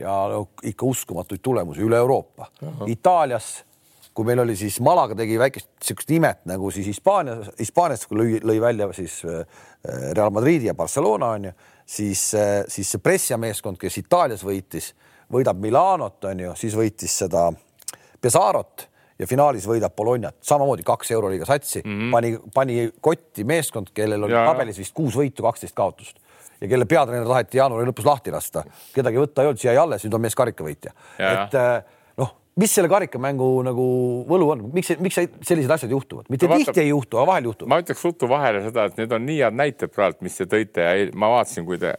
ja no, ikka uskumatuid tulemusi üle Euroopa. Itaalias, kui meil oli siis Malaga tegi väikest niisugust imet nagu siis Hispaanias, Hispaanias lõi, lõi välja siis äh, Real Madridi ja Barcelona on ju siis, äh, siis see Brescia meeskond, kes Itaalias võitis, võidab Milanot, on ju, siis võitis seda Pesarot ja finaalis võidab Bolognat, samamoodi kaks euroliiga satsi mm, -hmm. pani, pani kotti meeskond, kellel oli tabelis vist kuus võitu, kaksteist kaotust ja kelle peatreener taheti jaanuari lõpus lahti lasta, kedagi võtta ei olnud, siia jäi alles, nüüd on mees karikavõitja. et äh, mis selle karikamängu nagu võlu on, miks, miks sellised asjad juhtuvad, mitte no, tihti ei juhtu, aga vahel juhtub. ma ütleks ruttu vahele seda, et need on nii head näited praegu, mis te tõite ja ma vaatasin, kui te,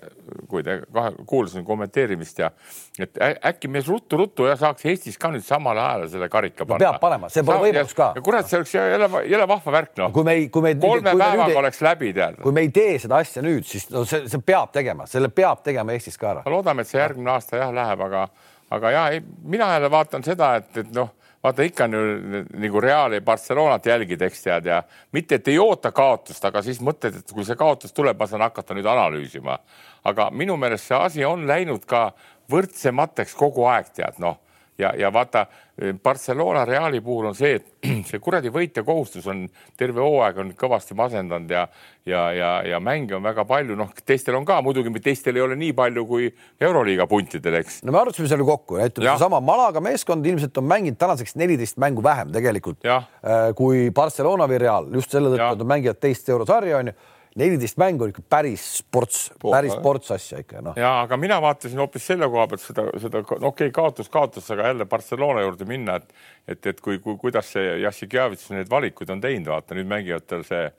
kui te kahe, kuulasin kommenteerimist ja et äkki me ruttu-ruttu ja saaks Eestis ka nüüd samal ajal selle karika panna no,. peab panema, see pole võimalus ka. kurat, see oleks jälle, jälle vahva värk, noh. kui me ei, kui me kolme kui päevaga nüüd, oleks läbi, tead. kui me ei tee seda asja nüüd, siis no see, see peab tegema, selle peab tegema Eestis ka ära. loodame, et see järgmine aasta jah läheb, aga aga ja ei, mina jälle vaatan seda, et, et noh, vaata ikka on ju nagu Reali Barcelonat jälgid, eks tead ja mitte, et ei oota kaotust, aga siis mõtled, et kui see kaotus tuleb, ma saan hakata nüüd analüüsima. aga minu meelest see asi on läinud ka võrdsemateks kogu aeg, tead noh ja, ja vaata Barcelona Reali puhul on see, et *clears throat* see kuradi võitja kohustus on terve hooaeg on kõvasti masendanud ja, ja, ja, ja mänge on väga palju, noh, teistel on ka muidugi, teistel ei ole nii palju kui Euroliiga puntidel, eks. no me arutasime selle kokku, ütleme seesama Malaga meeskond ilmselt on mänginud tänaseks neliteist mängu vähem tegelikult ja. Äh, kui Barcelona või Real, just selle tõttu, et nad mängivad teist eurosarja onju neliteist mängu on ikka päris sports, päris sports asja ikka noh. ja aga mina vaatasin hoopis selle koha pealt seda, seda okei okay,, kaotus, kaotus, aga jälle Barcelona juurde minna, et et, et kui, kui, kuidas see Jassikjavits need valikuid on teinud, vaata nüüd mängivad tal see,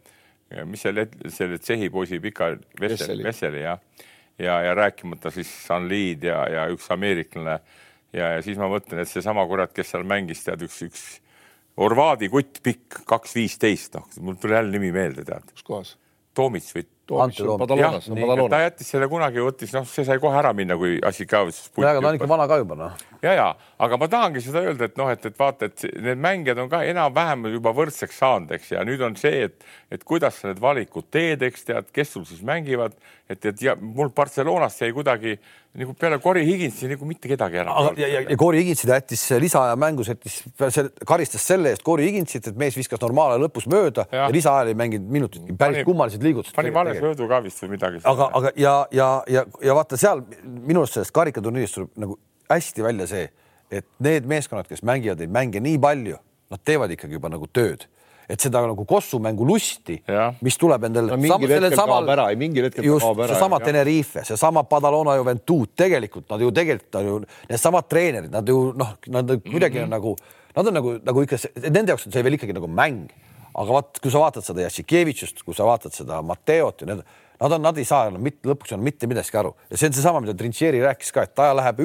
mis selle, selle Tšehhi poisi pika Vesseli, Vesseli jah, ja, ja rääkimata siis Sanliid ja, ja üks ameeriklane ja, ja siis ma mõtlen, et seesama kurat, kes seal mängis, tead üks, üks Orvaadi kutt pikk, kaks viisteist, noh, mul tuli jälle nimi meelde, tead. kus kohas? Toomits või Ta jättis selle kunagi, võttis, noh, see sai kohe ära minna, kui Assikavitsus ja, aga ta on ikka vana ka juba noh. ja, ja aga ma tahangi seda öelda, et noh, et, et vaata, et need mängijad on ka enam-vähem juba võrdseks saanud, eks, ja nüüd on see, et, et kuidas sa need valikud teed, eks tead, kes sul siis mängivad, et, et ja mul Barcelonast jäi kuidagi nagu peale Cory Higginsi nagu mitte kedagi ära. ja, ja, ja Corey Higginsit jättis lisaaja mängus, jättis, karistas selle eest Corey Higginsit, et mees viskas normaalajal lõpus mööda ja, ja lisaajal ei mänginud minutit, päris kummalised liigutused. pani vale söödu ka vist või midagi. aga, aga ja, ja, ja, ja vaata seal minu arust sellest karikaturniirist tuleb nagu hästi välja see, et need meeskonnad, kes mängivad neid mänge nii palju, nad teevad ikkagi juba nagu tööd, et seda nagu kossumängu lusti mis tuleb endale No mingil hetkel kaob ära, mingil hetkel just kaob ära, seesama. Tenerife, seesama Badalona Juventud, tegelikult nad ju tegelikult on ju needsamad treenerid, nad ju noh, nad kuidagi mm -hmm. nagu, nad on nagu, nagu ikka, nende jaoks on see veel ikkagi nagu mäng. Aga vaat, kui sa vaatad seda Jassikevitšust, kui sa vaatad seda Matteot ja need, nad on, nad ei saa enam mitte lõpuks enam mitte midagi aru ja see on seesama, mida Trincheri rääkis ka, et ta läheb,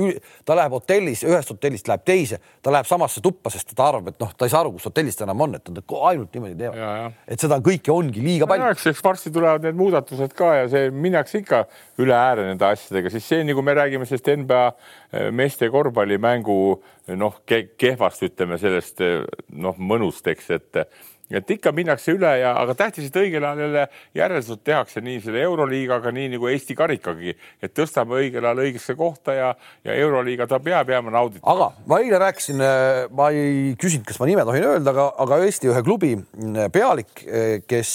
ta läheb hotellis, ühest hotellist läheb teise, ta läheb samasse tuppa, sest ta arvab, et noh, ta ei saa aru, kus hotellis ta enam on, et nad ainult niimoodi teevad. et seda kõike ongi liiga palju. eks, varsti tulevad need muudatused ka ja see minnakse ikka üle ääre nende asjadega, siis see, nagu me räägime sellest NBA eh, meeste korvpallimängu noh, kehvast ütleme sellest eh, noh, mõnust, eks, et et ikka minnakse üle ja, aga tähtis, et õigel ajal jälle järeldused tehakse nii selle Euroliigaga, nii nagu Eesti karikagi, et tõstame õigel ajal õigesse kohta ja, ja Euroliiga ta peab jääma nauditav. aga ma eile rääkisin, ma ei küsinud, kas ma nime tohin öelda, aga, aga Eesti ühe klubi pealik, kes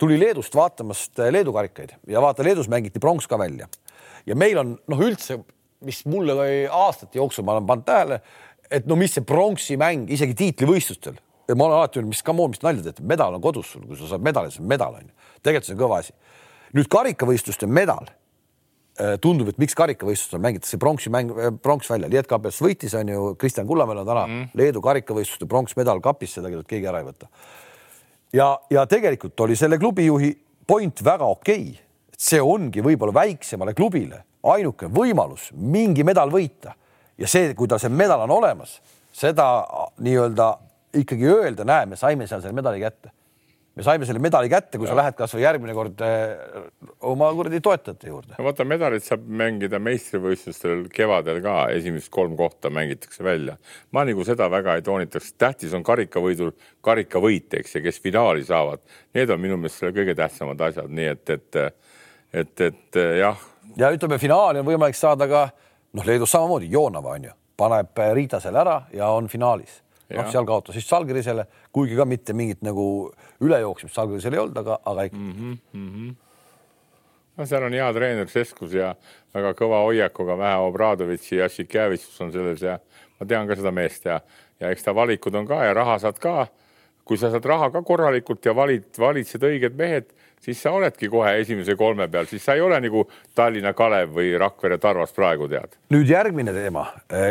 tuli Leedust vaatamast Leedu karikaid ja vaata, Leedus mängiti pronks ka välja ja meil on noh, üldse, mis mulle aastate jooksul ma olen pannud tähele, et no mis see pronksi mäng isegi tiitlivõistlustel, ma olen alati öelnud, mis come on, mis nalja teete, medal on kodus sul, kui sa saad medali, see on medal on ju, tegelikult see on kõva asi. nüüd karikavõistluste medal Äh, tundub, et miks karikavõistlustel mängitakse pronksi mäng, pronks välja, Lietkabels võitis, on ju, Kristjan Kullamäel on täna mm. Leedu karikavõistluste pronksmedal kapis, seda keegi ära ei võta. ja, ja tegelikult oli selle klubijuhi point väga okei okay., et see ongi võib-olla väiksemale klubile ainuke võimalus mingi medal võita ja see, kui tal see medal on olemas, seda nii-öelda ikkagi öelda, näe, me saime seal selle medali kätte me saime selle medali kätte, kui sa lähed kasvõi järgmine kord äh, oma kuradi toetajate juurde. no vaata, medalit saab mängida meistrivõistlustel kevadel ka, esimesed kolm kohta mängitakse välja. ma nagu seda väga ei toonitaks, tähtis on karikavõidul karikavõit, eks, ja kes finaali saavad, need on minu meelest selle kõige tähtsamad asjad, nii et, et, et, et jah, ja ütleme, finaali on võimalik saada ka noh, Leedus samamoodi, Joonava on ju, paneb äh, Riita selle ära ja on finaalis. Noh seal kaotas vist Salgirisele, kuigi ka mitte mingit nagu ülejooksmist Salgirisel ei olnud, aga, aga ikka mm. -hmm. no seal on hea treener Seskus ja väga kõva hoiakuga Vähe Obradovitš ja Jassikevitsus on selles ja ma tean ka seda meest ja, ja eks ta valikud on ka ja raha saad ka. kui sa saad raha ka korralikult ja valid, valitsed õiged mehed, siis sa oledki kohe esimese kolme peal, siis sa ei ole nagu Tallinna Kalev või Rakvere Tarvas praegu tead. nüüd järgmine teema,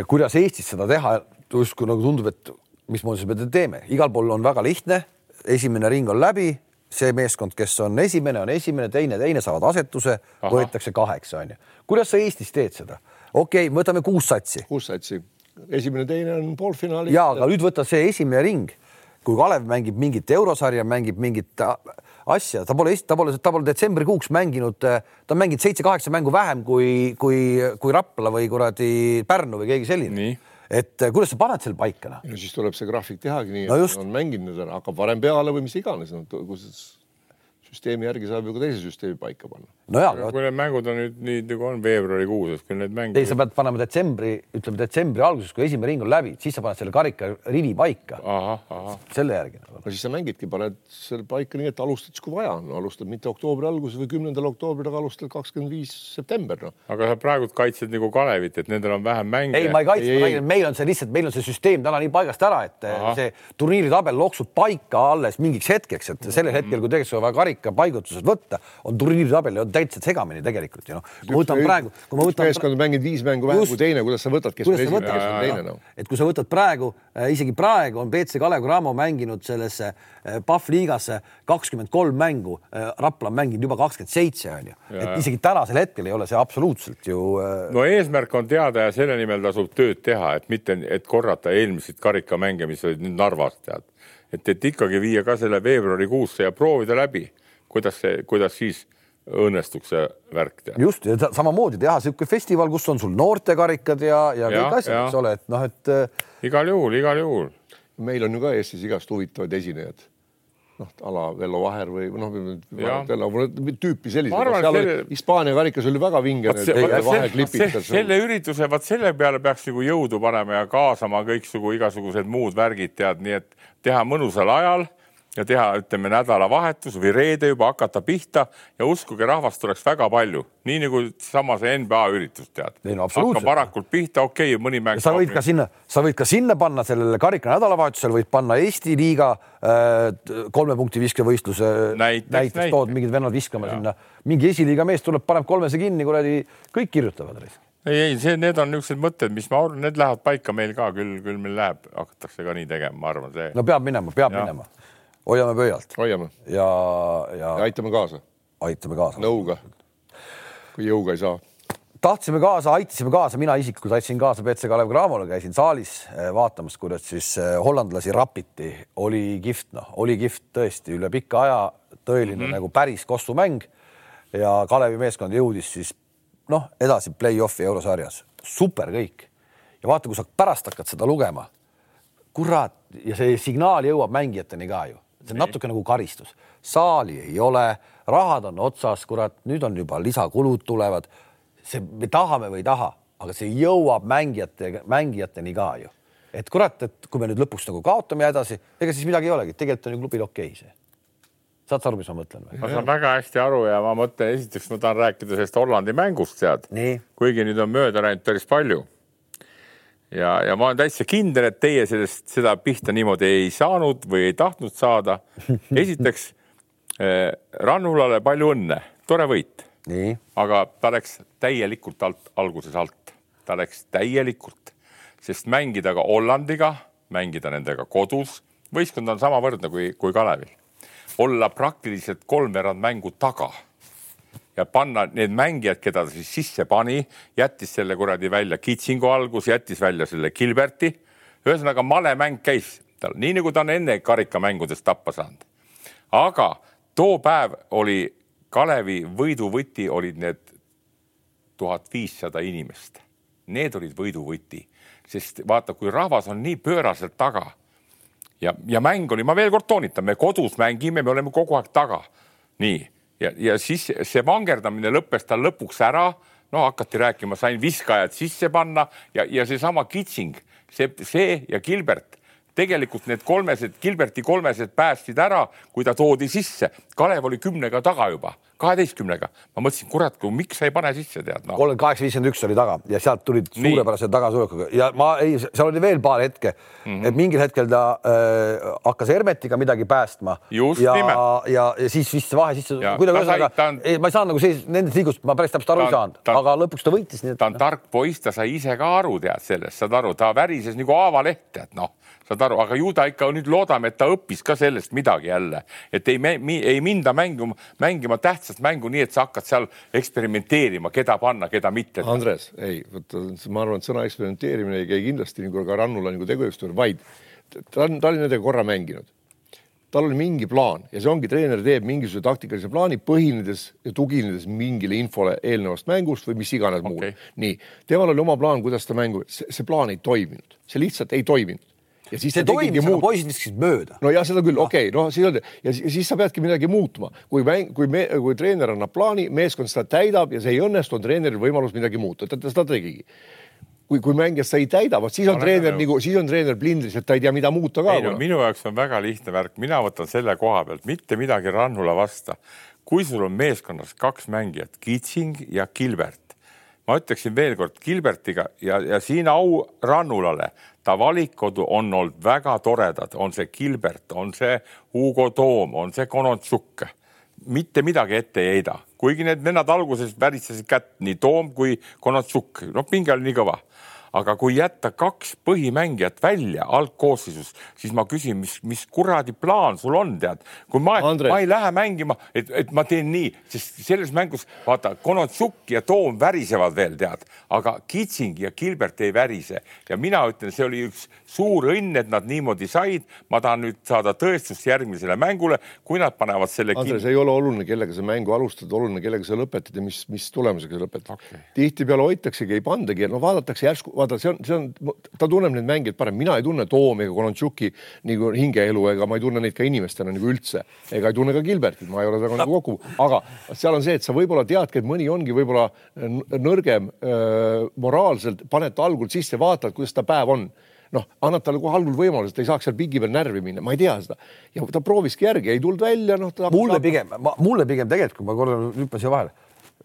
kuidas Eestis seda teha, justkui nagu tundub, et mismoodi me seda teeme, igal pool on väga lihtne, esimene ring on läbi, see meeskond, kes on esimene, on esimene, teine, teine saavad asetuse, võetakse kaheksa, onju. kuidas sa Eestis teed seda? okei okay,, võtame kuus satsi. Kuus satsi, esimene, teine on poolfinaalis. ja aga nüüd võta see esimene ring, kui Kalev mängib mingit eurosarja, mängib mingit asja, ta pole, ta pole, ta pole detsembrikuuks mänginud, ta on mänginud seitse-kaheksa mängu vähem kui, kui, kui Rapla või kuradi Pärnu või keegi selline. Et eh, kuidas sa paned selle paika noh? no siis tuleb see graafik tehagi nii, No et just. on mänginud, hakkab varem peale või mis iganes no,, kui see süsteemi järgi saab ju ka teise süsteemi paika panna. No ja, aga kui need mängud on nüüd nii nagu on veebruarikuus, et kui need mänge ei, sa pead panema detsembri, ütleme detsembri alguses, kui esimene ring on läbi, siis sa paned selle karika rivi paika selle järgi. no siis sa mängidki, paned selle paika nii, et alustad siis, kui vaja on no,, alustad mitte oktoobri alguses või kümnendal oktoobril, aga alustad kakskümmend viis september, noh. aga sa praegult kaitsed nagu Kalevit, et nendel on vähem mänge. ei, ma ei kaitse, Ei, ma räägin, meil on see lihtsalt, meil on see süsteem täna nii paigast ära, et Ahah. see turniiritabel loksub paika alles mingiks hetkeks, et sellel hetkel, kui tegelikult on vaja karika paigutused võtta, on turniiritabel täitsa segamini tegelikult ju noh. ma võtan praegu, kui ma võtan meeskond on mänginud viis mängu vähem kui teine, kuidas sa võtad, kes on esimene, kes on teine, noh. et kui sa võtad praegu, isegi praegu on BC Kalev Cramo mänginud sellesse eh, PAF liigasse kakskümmend kolm mängu, Rapla on mänginud juba kakskümmend seitse on ju, et isegi tänasel hetkel ei ole see absoluutselt ju äh, no eesmärk on teada ja selle nimel tasub tööd teha, et mitte, et korrata eelmiseid karikamänge, mis olid nüüd Narvas tead. et, et ikkagi viia ka selle veebruarikuusse ja proovida läbi, kuidas see, kuidas siis õnnestuks see värk tead. just ja samamoodi teha niisugune festival, kus on sul noortekarikad ja, ja Jah, kõik asjad, eks ole, et noh, et äh, igal juhul, igal juhul. meil on ju ka Eestis igast huvitavaid esinejaid noh, a la Vello Vaher või noh tüüpi selliseid Hispaania karikas oli väga vinge. Selle ürituse, vaat selle peale peaks nagu jõudu panema ja kaasama kõiksugu igasugused muud värgid, tead, nii et teha mõnusal ajal ja teha, ütleme nädalavahetus või reede juba hakata pihta ja uskuge, rahvast tuleks väga palju, nii nagu sama see NBA üritus, tead. Ei no absoluutselt. hakkab varakult pihta, okei okay,, mõni mäng. sa võid ka sinna, sa võid ka sinna panna sellele karika nädalavahetusel võid panna Eesti liiga äh, kolme punkti viskevõistluse Näiteks, näiteks näiteks. tood mingid vennad viskama sinna, mingi esiliiga mees tuleb, paneb kolmese kinni, kuradi kõik kirjutavad. ei, ei, see, need on niisugused mõtted, mis ma arvan, need lähevad paika meil ka küll, küll meil läheb, hakatakse ka nii tegema, ma arvan, see. no peab minema, peab Jah. minema, hoiame pöialt. Hoiame. Ja, ja ja aitame kaasa. aitame kaasa. Nõuga. kui jõuga ei saa. tahtsime kaasa, aitasime kaasa, mina isiklikult aitasin kaasa BC Kalev Cramole, käisin saalis eh, vaatamas, kuidas siis eh, hollandlasi rapiti, oli kihvt, noh, oli kihvt tõesti. Üle pika aja tõeline mm -hmm. nagu päris kossumäng. Ja Kalevi meeskond jõudis siis noh, edasi play-off'i eurosarjas, super kõik. Ja vaata, kui sa pärast hakkad seda lugema, kurat ja see signaal jõuab mängijateni ka ju, see on natuke nagu karistus, saali ei ole, rahad on otsas, kurat, nüüd on juba lisakulud tulevad see, me tahame või ei taha, aga see jõuab mängijate, mängijateni ka ju. et kurat, et kui me nüüd lõpuks nagu kaotame ja edasi, ega siis midagi ei olegi, tegelikult on ju klubil okei okay see. saad sa aru, mis ma mõtlen või? ma saan väga hästi aru ja ma mõtlen, esiteks ma tahan rääkida sellest Hollandi mängust, nii, kuigi nüüd on mööda läinud päris palju. ja, ja ma olen täitsa kindel, et teie sellest, seda pihta niimoodi ei saanud või ei tahtnud saada. *laughs* esiteks eh, Rannulale palju õnne, tore võit, aga ta läks täielikult alt, alguses alt, ta läks täielikult, sest mängida ka Hollandiga, mängida nendega kodus, võistkond on samavõrdne kui, kui Kalevil, olla praktiliselt kolmveerand mängu taga ja panna need mängijad, keda ta siis sisse pani, jättis selle kuradi välja Kitsingu algus, jättis välja selle Gilberti. ühesõnaga male mäng käis tal, nii nagu ta on enne karikamängudes tappa saanud. aga too päev oli Kalevi võiduvõti olid need tuhat viissada inimest. Need olid võiduvõti, sest vaata, kui rahvas on nii pööraselt taga ja, ja mäng oli, ma veel kord toonitan, me kodus mängime, me oleme kogu aeg taga. nii, ja, ja siis see vangerdamine lõppes tal lõpuks ära. no hakati rääkima, sain viskajad sisse panna ja, ja seesama Kitsing, see, see ja Gilbert tegelikult need kolmesed, Gilberti kolmesed päästsid ära, kui ta toodi sisse. Kalev oli kümnega taga juba, kaheteistkümnega. ma mõtlesin, kurat, miks sa ei pane sisse, tead noh. kolmkümmend kaheksa, viiskümmend üks oli taga ja sealt tulid suurepärase tagasitulekuga ja ma ei, seal oli veel paar hetke mm, -hmm. et mingil hetkel ta äh, hakkas Hermetiga midagi päästma. Just ja, ja, ja siis vist see vahe sisse kuidagi ühesõnaga on-, ma ei saanud nagu sellist, nendest liigust ma päris täpselt aru ei saanud, aga lõpuks ta võitis, ta on tark poiss, ta sai ise ka aru, tead sellest, saad aru, ta värises nagu haavaleht, tead noh, saad aru, aga ju ta ikka nüüd loodame, et ta õppis ka sellest midagi jälle, et ei, ei minda mängima, mängima tähtsat mängu nii, et sa hakkad seal eksperimenteerima, keda panna, keda mitte. Andres, ei, vot ma arvan, et sõna eksperimenteerimine ei käi kindlasti nagu ka Rannula nagu tegevuste juurde, vaid ta on, ta oli nendega korra mänginud. tal oli mingi plaan ja see ongi, treener teeb mingisuguse taktikalise plaani, põhinedes ja tuginedes mingile infole eelnevast mängust või mis iganes okay. Okei.. nii, temal oli oma plaan, kuidas ta mängu, see plaan ei toiminud, see lihtsalt ei toiminud. Ja siis see toimis, aga muud poisid viskasid mööda. no ja seda küll, okei okay,, noh, siis on ja siis, sa peadki midagi muutma, kui mäng, kui me, kui treener annab plaani, meeskond seda täidab ja see ei õnnestu, on treeneril võimalus midagi muuta, ta, seda tegigi. kui, kui mängija seda ei täida, vot siis on Olen treener nõus. nagu, siis on treener blindris, et ta ei tea, mida muuta ka no. minu jaoks on väga lihtne värk, mina võtan selle koha pealt mitte midagi Rannula vasta. kui sul on meeskonnas kaks mängijat, Kitsing ja Gilbert, ma ütleksin veel kord Gilbertiga ja, ja siin au Rannulale, ta valikud on olnud väga toredad, on see Gilbert, on see Hugo Toom, on see Konontšuk mitte midagi ette ei heida, kuigi need vennad alguses värisesid kätt, nii Toom kui Konotsuk, noh, pinge oli nii kõva. Aga kui jätta kaks põhimängijat välja algkoosseisus, siis ma küsin, mis, mis kuradi plaan sul on, tead, kui ma, ma ei lähe mängima, et, et ma teen nii, sest selles mängus vaata, Konotsuk ja Toom värisevad veel, tead, aga Kitsing ja Gilbert ei värise. Ja mina ütlen, see oli üks suur õnn, et nad niimoodi said. ma tahan nüüd saada tõestust järgmisele mängule, kui nad panevad selle. Andres, ei ole oluline, kellega sa mängu alustad, oluline, kellega sa lõpetad ja mis, mis tulemusega sa lõpetad okay.. tihtipeale hoitaksegi, ei pandagi, no vaadatakse järsku vaata, see on, see on, ta tunneb neid mängijaid parem, mina ei tunne Toomi ega Kolontšuki nagu hingeelu ega ma ei tunne neid ka inimestena nagu üldse ega ei tunne ka Gilbertit, ma ei ole temaga nagu kokku, aga seal on see, et sa võib-olla teadki, et mõni ongi võib-olla nõrgem äh, moraalselt, paned ta algul sisse, vaatad, kuidas ta päev on noh, annad talle kohe algul võimaluse, et ta ei saaks seal pigi peal närvi minna, ma ei tea seda. ja ta prooviski järgi, ei tulnud välja, noh. mulle pigem, mulle pigem tegelikult, kui ma korra hüppan siia vahele,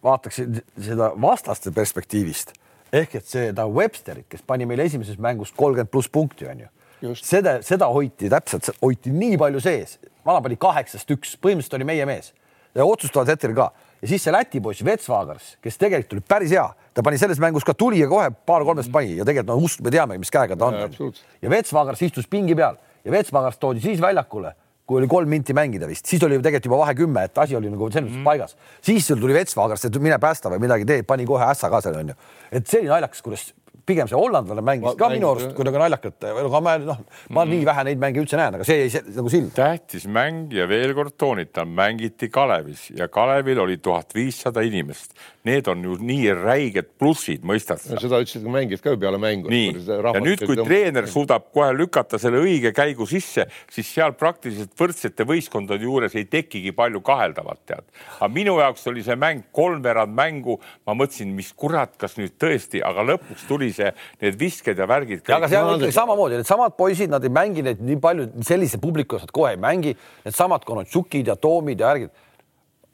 vaataks seda vastaste perspektiivist ehk et seda Websterit, kes pani meile esimeses mängus kolmkümmend pluss punkti, on ju. seda, seda hoiti täpselt, hoiti nii palju sees, vana pani kaheksast üks, põhimõtteliselt oli meie mees. Ja otsustaval hetkel ka. Ja siis see Läti poiss Vetsvagars, kes tegelikult oli päris hea, ta pani selles mängus ka tuli ja kohe paar-kolmest pani. Ja tegelikult no ust, me teame, mis käega ta on. ja Vetsvagars istus pingi peal. Ja Vetsvagars toodi siis väljakule kui oli kolm minti mängida vist, siis oli ju tegelikult juba vahe kümme, et asi oli nagu selles mõttes mm. paigas. siis sul tuli Vetsvagrast, et mine päästa või midagi tee, pani kohe ässa ka seal onju. et see oli naljakas, kuidas pigem see hollandlane mängis ma, ka minu arust kuidagi naljakalt, aga ma noh, ma mm. nii vähe neid mänge üldse näen, aga see jäi nagu silma. tähtis mäng ja veel kord toonitan, mängiti Kalevis ja Kalevil oli tuhat viissada inimest. Need on ju nii räiged plussid, mõistad sa? seda ütlesid ka mängijad ka ju peale mängu. nii, ja nüüd, kui treener suudab kohe lükata selle õige käigu sisse, siis seal praktiliselt võrdsete võistkondade juures ei tekigi palju kaheldavat, tead. aga minu jaoks oli see mäng kolmveerand mängu, ma mõtlesin, mis kurat, kas nüüd tõesti, aga lõpuks tuli see see, need visked ja värgid. aga seal on ikkagi samamoodi, needsamad poisid, nad ei mängi neid nii palju, sellise publiku nad kohe ei mängi. Needsamad Konotsukid ja Toomid ja värgid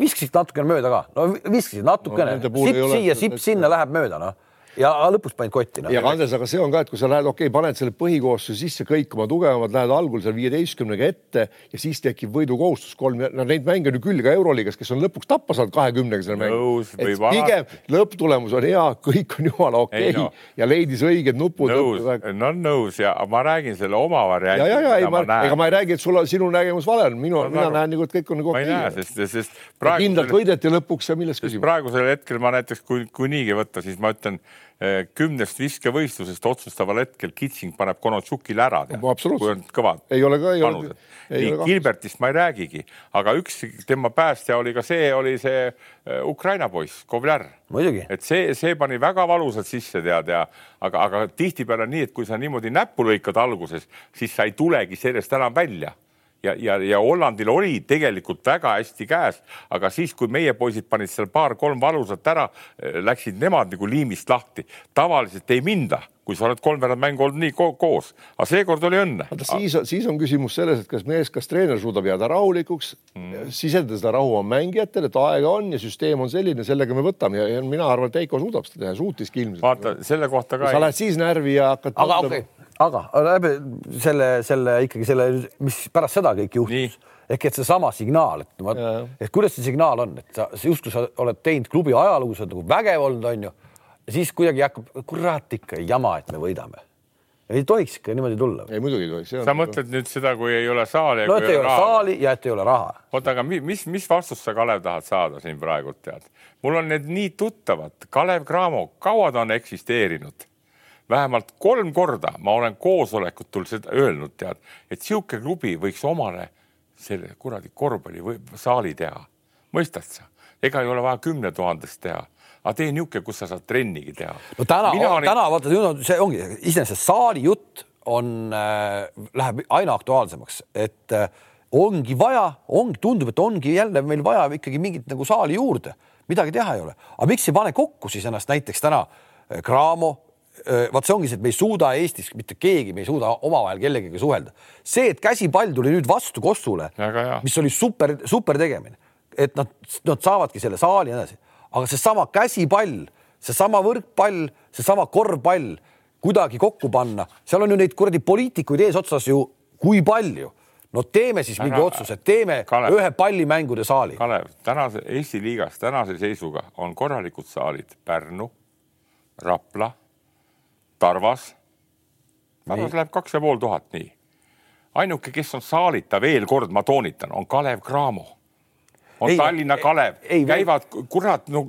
viskasid natukene mööda ka, no viskasid natukene no,, sipp siia, sipp sinna läheb mööda, noh ja lõpuks panid kotti no.. ja Andres, aga see on ka, et kui sa lähed, okei okay,, paned selle põhikoosseisu sisse, kõik oma tugevamad lähevad algul seal viieteistkümnega ette ja siis tekib võidukohustus kolm, no neid mänge on ju küll ka Euroliigas, kes on lõpuks tappa saanud kahekümnega selle mängu. pigem lõpptulemus on hea, kõik on jumala okei okay, no. ja leidis õiged nupud. nõus, no nõus ja ma räägin selle oma variandi. ja, ja, ja ei, ma, ega ma ei räägi, et sul on, sinu nägemus vale on, minu, mina näen nagu, et kõik on nagu okei ma ei näe, sest, sest praegu. kindlalt võideti lõpuks ja milles küsimus. praegusel hetkel ma näiteks, kui, kui niigi võtta, siis ma ütlen kümnest viskevõistlusest otsustaval hetkel Kitsing paneb Konotsukile ära. kui on kõvad. ei ole ka, ei panused. ole. nii Gilbertist ma ei räägigi, aga üks tema päästja oli ka see, oli see eh, Ukraina poiss, Kovler. et see, see pani väga valusalt sisse, tead ja aga, aga tihtipeale nii, et kui sa niimoodi näppu lõikad alguses, siis sa ei tulegi sellest enam välja ja, ja, ja Hollandil oli tegelikult väga hästi käes, aga siis, kui meie poisid panid seal paar-kolm valusat ära, eh, läksid nemad nagu liimist lahti. tavaliselt ei minda, kui sa oled kolmveerand mängu olnud nii ko koos, aga seekord oli õnne. siis, siis on küsimus selles, et kas mees, kas treener suudab jääda rahulikuks mm., sisendada seda rahu oma mängijatele, et aega on ja süsteem on selline, sellega me võtame ja, ja mina arvan, et Heiko suudab seda teha, suutiski ilmselt. vaata selle kohta ka. sa lähed siis närvi ja hakkad. aga okei okay aga läbi selle, selle ikkagi selle, mis pärast seda kõik juhtus ehk et seesama signaal, et ma, et kuidas see signaal on, et sa justkui sa oled teinud klubi ajalugu, sa oled nagu vägev olnud, onju. siis kuidagi hakkab, kurat ikka jama, et me võidame. ei tohiks ikka niimoodi tulla. ei muidugi ei tohiks. sa mõtled nüüd seda, kui ei ole saali. no et ei ole raha. saali ja et ei ole raha. oota, aga mis, mis vastust sa, Kalev, tahad saada siin praegult tead? mul on need nii tuttavad, Kalev Cramo, kaua ta on eksisteerinud vähemalt kolm korda ma olen koosolekutul seda öelnud, tead, et sihuke klubi võiks omale selle kuradi korvpallisaali teha. mõistad sa? ega ei ole vaja kümne tuhandest teha, aga tee niisugune, kus sa saad trennigi teha. no täna, olin... täna vaata, see ongi iseenesest saali jutt on äh,, läheb aina aktuaalsemaks, et äh, ongi vaja, ongi, tundub, et ongi jälle meil vaja ikkagi mingit nagu saali juurde, midagi teha ei ole. aga miks ei pane kokku siis ennast näiteks täna äh, Cramo vot see ongi see, et me ei suuda Eestis mitte keegi, me ei suuda omavahel kellegagi suhelda. see, et käsipall tuli nüüd vastu Kossule, mis oli super, super tegemine, et nad, nad saavadki selle saali ja nii edasi, aga seesama käsipall, seesama võrkpall, seesama korvpall kuidagi kokku panna, seal on ju neid kuradi poliitikuid eesotsas ju kui palju. No teeme siis mingi otsuse, teeme Kalev, ühe pallimängude saali. Kalev, tänase Eesti liigas tänase seisuga on korralikud saalid Pärnu, Rapla Tarvas. Tarvas läheb kaks ja pool tuhat, nii. ainuke, kes on saalita, veel kord ma toonitan, on Kalev Cramo on ei, Tallinna Kalev, käivad, kurat, no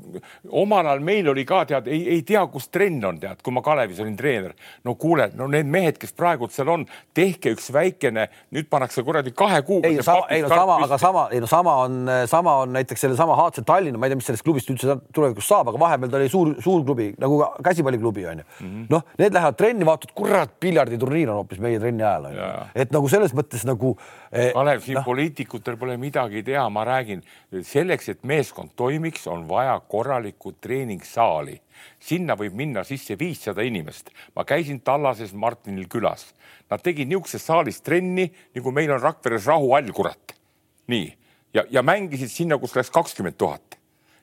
omal ajal meil oli ka tead, ei, ei tea, kus trenn on, tead, kui ma Kalevis olin treener. no kuule, no need mehed, kes praegu seal on, tehke üks väikene, nüüd pannakse kuradi kahe kuuga. ei no sama, ei no sama, aga sama, ei no sama on, sama on näiteks sellesama HC Tallinna, ma ei tea, mis sellest klubist üldse tulevikus saab, aga vahepeal ta oli suur, suur klubi nagu käsipalliklubi on ju mm -hmm.. noh, need lähevad trenni, vaatad, kurat, piljarditurniir on hoopis meie trenni ajal on ju. et nagu selles mõttes nagu. Kalev, siin no. poliitikutel pole midagi teha, ma räägin selleks, et meeskond toimiks, on vaja korralikku treeningsaali. sinna võib minna sisse viissada inimest. ma käisin Tallases Martinil külas. Nad tegid niisuguses saalis trenni, nagu meil on Rakveres rahuhall, kurat. nii, ja, ja mängisid sinna, kus läks kakskümmend tuhat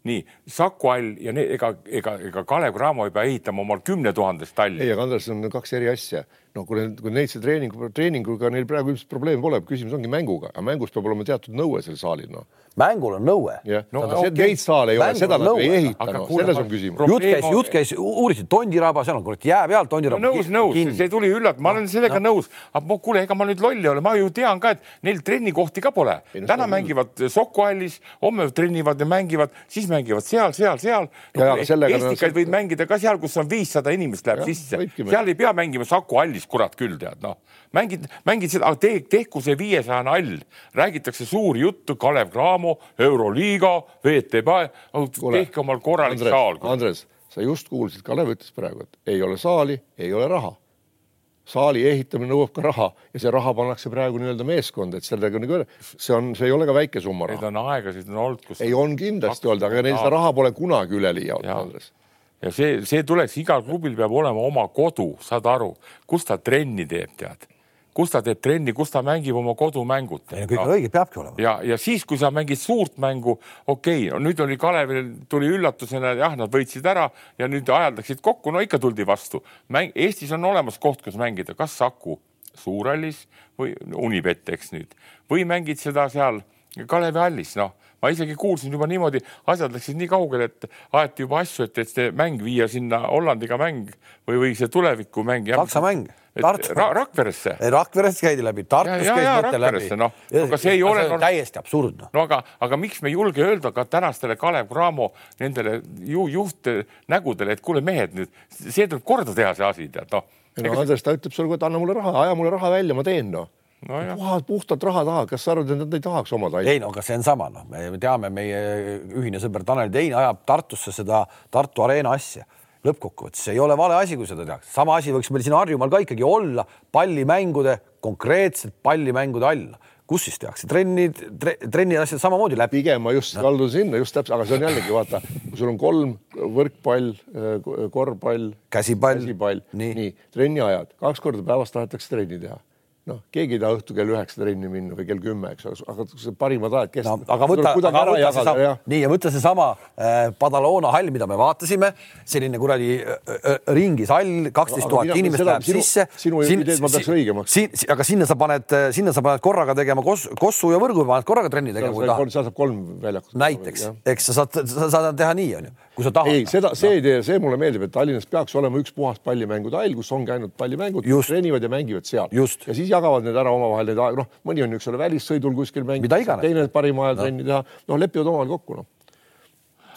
nii Saku Hall ja need, ega, ega, ega Kalev Cramo ei pea ehitama omal kümnetuhandest talli. ei, aga Andres, on kaks eri asja no kui, kui neid see treeningu, treeninguga neil praegu üldse probleemi pole, küsimus ongi mänguga, aga mängus peab olema teatud nõue sellel saalil, noh. mängul on nõue. jah, no okay. neid saale ei ole, seda nad ei ehita, noh, selles on küsimus. jutt käis, jutt käis, uurisid Tondiraba, seal on kurat jää peal Tondiraba no,. nõus, nõus, see tuli üllat-, ma olen sellega no. nõus, aga kuule, ega ma nüüd loll ei ole, ma ju tean ka, et neil trennikohti ka pole. täna mängivad Soku hallis, homme trennivad ja mängivad, siis mängivad seal, seal, seal. Estikaid võid mängida ka seal, kus on viissada inimest läheb sisse, seal ei pea mängima Saku hallis, kurat küll tead noh, mängid, mängid seda, te, tehku see viiesajane all, räägitakse suuri juttu, Kalev Cramo, Euroliiga, VTB, tehke omal korralik Andres, saal. Andres, sa just kuulsid, Kalev ütles praegu, et ei ole saali, ei ole raha saali ehitamine nõuab ka raha ja see raha pannakse praegu nii-öelda meeskonda, et sellega nagu see on, see ei ole ka väike summa raha. Neid on aegasid on olnud, kus. ei, on kindlasti olnud, aga neil seda raha pole kunagi üleliia olnud, Andres ja see, see tuleks, igal klubil peab olema oma kodu, saad aru, kus ta trenni teeb, tead kus ta teeb trenni, kus ta mängib oma kodumängud. kõik on õige, peabki olema. ja, ja siis, kui sa mängid suurt mängu, okei okay, no, nüüd oli Kalevil tuli üllatusena, jah, nad võitsid ära ja nüüd ajaldaksid kokku, no ikka tuldi vastu. mäng, Eestis on olemas koht, kus mängida, kas Saku Suurhallis või Unibet, eks nüüd, või mängid seda seal Kalevi hallis, noh ma isegi kuulsin juba niimoodi, asjad läksid nii kaugele, et aeti juba asju, et, et see mäng viia sinna Hollandiga mäng või, või see tulevikumäng. Saksa mäng. Ra Rakveresse. Rakveresse käidi läbi, Tartus käis mõte läbi. No, aga see ei ole no, täiesti absurdne. no aga, aga miks me ei julge öelda ka tänastele Kalev Cramo nendele ju, juhtnägudele, et kuule, mehed nüüd, see tuleb korda teha, see asi, tead noh. no Andres, ta ütleb sulle, et anna mulle raha, aja mulle raha välja, ma teen noh no puhad, puhtalt raha taha, kas sa arvad, et nad ei tahaks omada? ei no aga see on sama, noh, me teame, meie ühine sõber Tanel Tein ajab Tartusse seda Tartu Arena asja. lõppkokkuvõttes ei ole vale asi, kui seda tehakse, sama asi võiks meil siin Harjumaal ka ikkagi olla pallimängude, konkreetselt pallimängude all. Kus siis tehakse? Trennid tre,, trennid, asjad samamoodi läbi. pigem ma just no. kaldun sinna just täpselt, aga see on jällegi vaata, kui sul on kolm võrkpall, korvpall, käsipall, käsipall, nii, nii, trenniajad, kaks korda päevas tahetakse trenni teha noh, keegi ei taha õhtul kell üheksa trenni minna või kell kümme, eks ole, aga parimad ajad, kes no,. aga võta, aga võta seesama, ja. nii ja võta seesama äh, Padalona hall, mida me vaatasime, selline kuradi äh, äh, ringis hall, kaksteist tuhat inimest läheb sinu, sisse. sinu ideed ma peaks õigemaks. aga sinna sa paned, sinna sa paned korraga tegema kos, Kossu ja Võrgu paned korraga trenni tegema, kui tahad. seal saab kolm väljakut. näiteks, eks sa saad, sa saad teha nii, onju, kui sa tahad. ei, seda, see idee, see mulle meeldib, et Tallinnas peaks olema üks puhas pallimängude hall, kus ongi ainult pallimängud, treenivad ja mängivad seal. ja siis jagavad need ära omavahel need, noh, mõni on, eks ole, välissõidul kuskil mängib, teine parima ajal trenni teha, noh, lepivad omavahel kokku, noh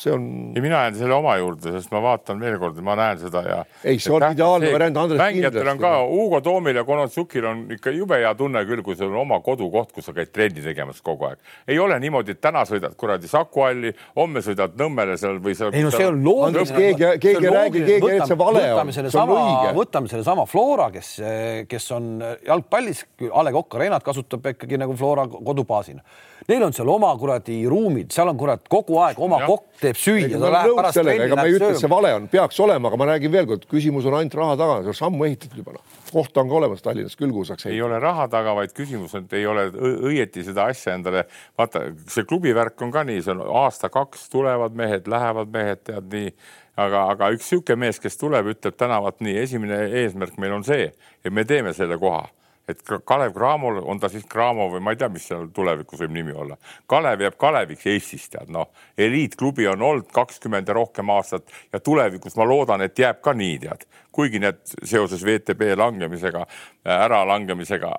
see on. ja mina jään selle oma juurde, sest ma vaatan veel kord, ma näen seda ja. ei, see on ideaalne variant, Andres. mängijatel on ka, Hugo Toomil ja Konotsukil on ikka jube hea tunne küll, kui sul on oma kodukoht, kus sa käid trenni tegemas kogu aeg. ei ole niimoodi, et täna sõidad kuradi Saku halli, homme sõidad Nõmmele seal või seal. ei no see on loogiline. keegi, keegi ei räägi, keegi ei, et see vale on. see on õige. võtame sellesama Flora, kes, kes on jalgpallis, A Le Coq Arenat kasutab ikkagi nagu Flora kodubaasina Neil on seal oma kuradi ruumid, seal on kurat kogu aeg oma kokk teeb süüa, ega ma ei ütle, et see vale on, peaks olema, aga ma räägin veel kord, küsimus on ainult raha taga, see on sammu ehitatud juba noh, koht on ka olemas Tallinnas küll, kuhu saaks. ei ole raha taga, vaid küsimus on, et ei ole õieti seda asja endale. vaata, see klubi värk on ka nii, see on aasta-kaks tulevad mehed, lähevad mehed, tead nii. Aga, aga üks niisugune mees, kes tuleb, ütleb tänavat nii, esimene eesmärk meil on see, et me teeme selle koha et Kalev Cramol on ta siis Cramo või ma ei tea, mis seal tulevikus võib nimi olla. Kalev jääb Kaleviks Eestis tead noh, eliitklubi on olnud kakskümmend ja rohkem aastat ja tulevikus ma loodan, et jääb ka nii tead, kuigi need seoses VTB langemisega, äralangemisega,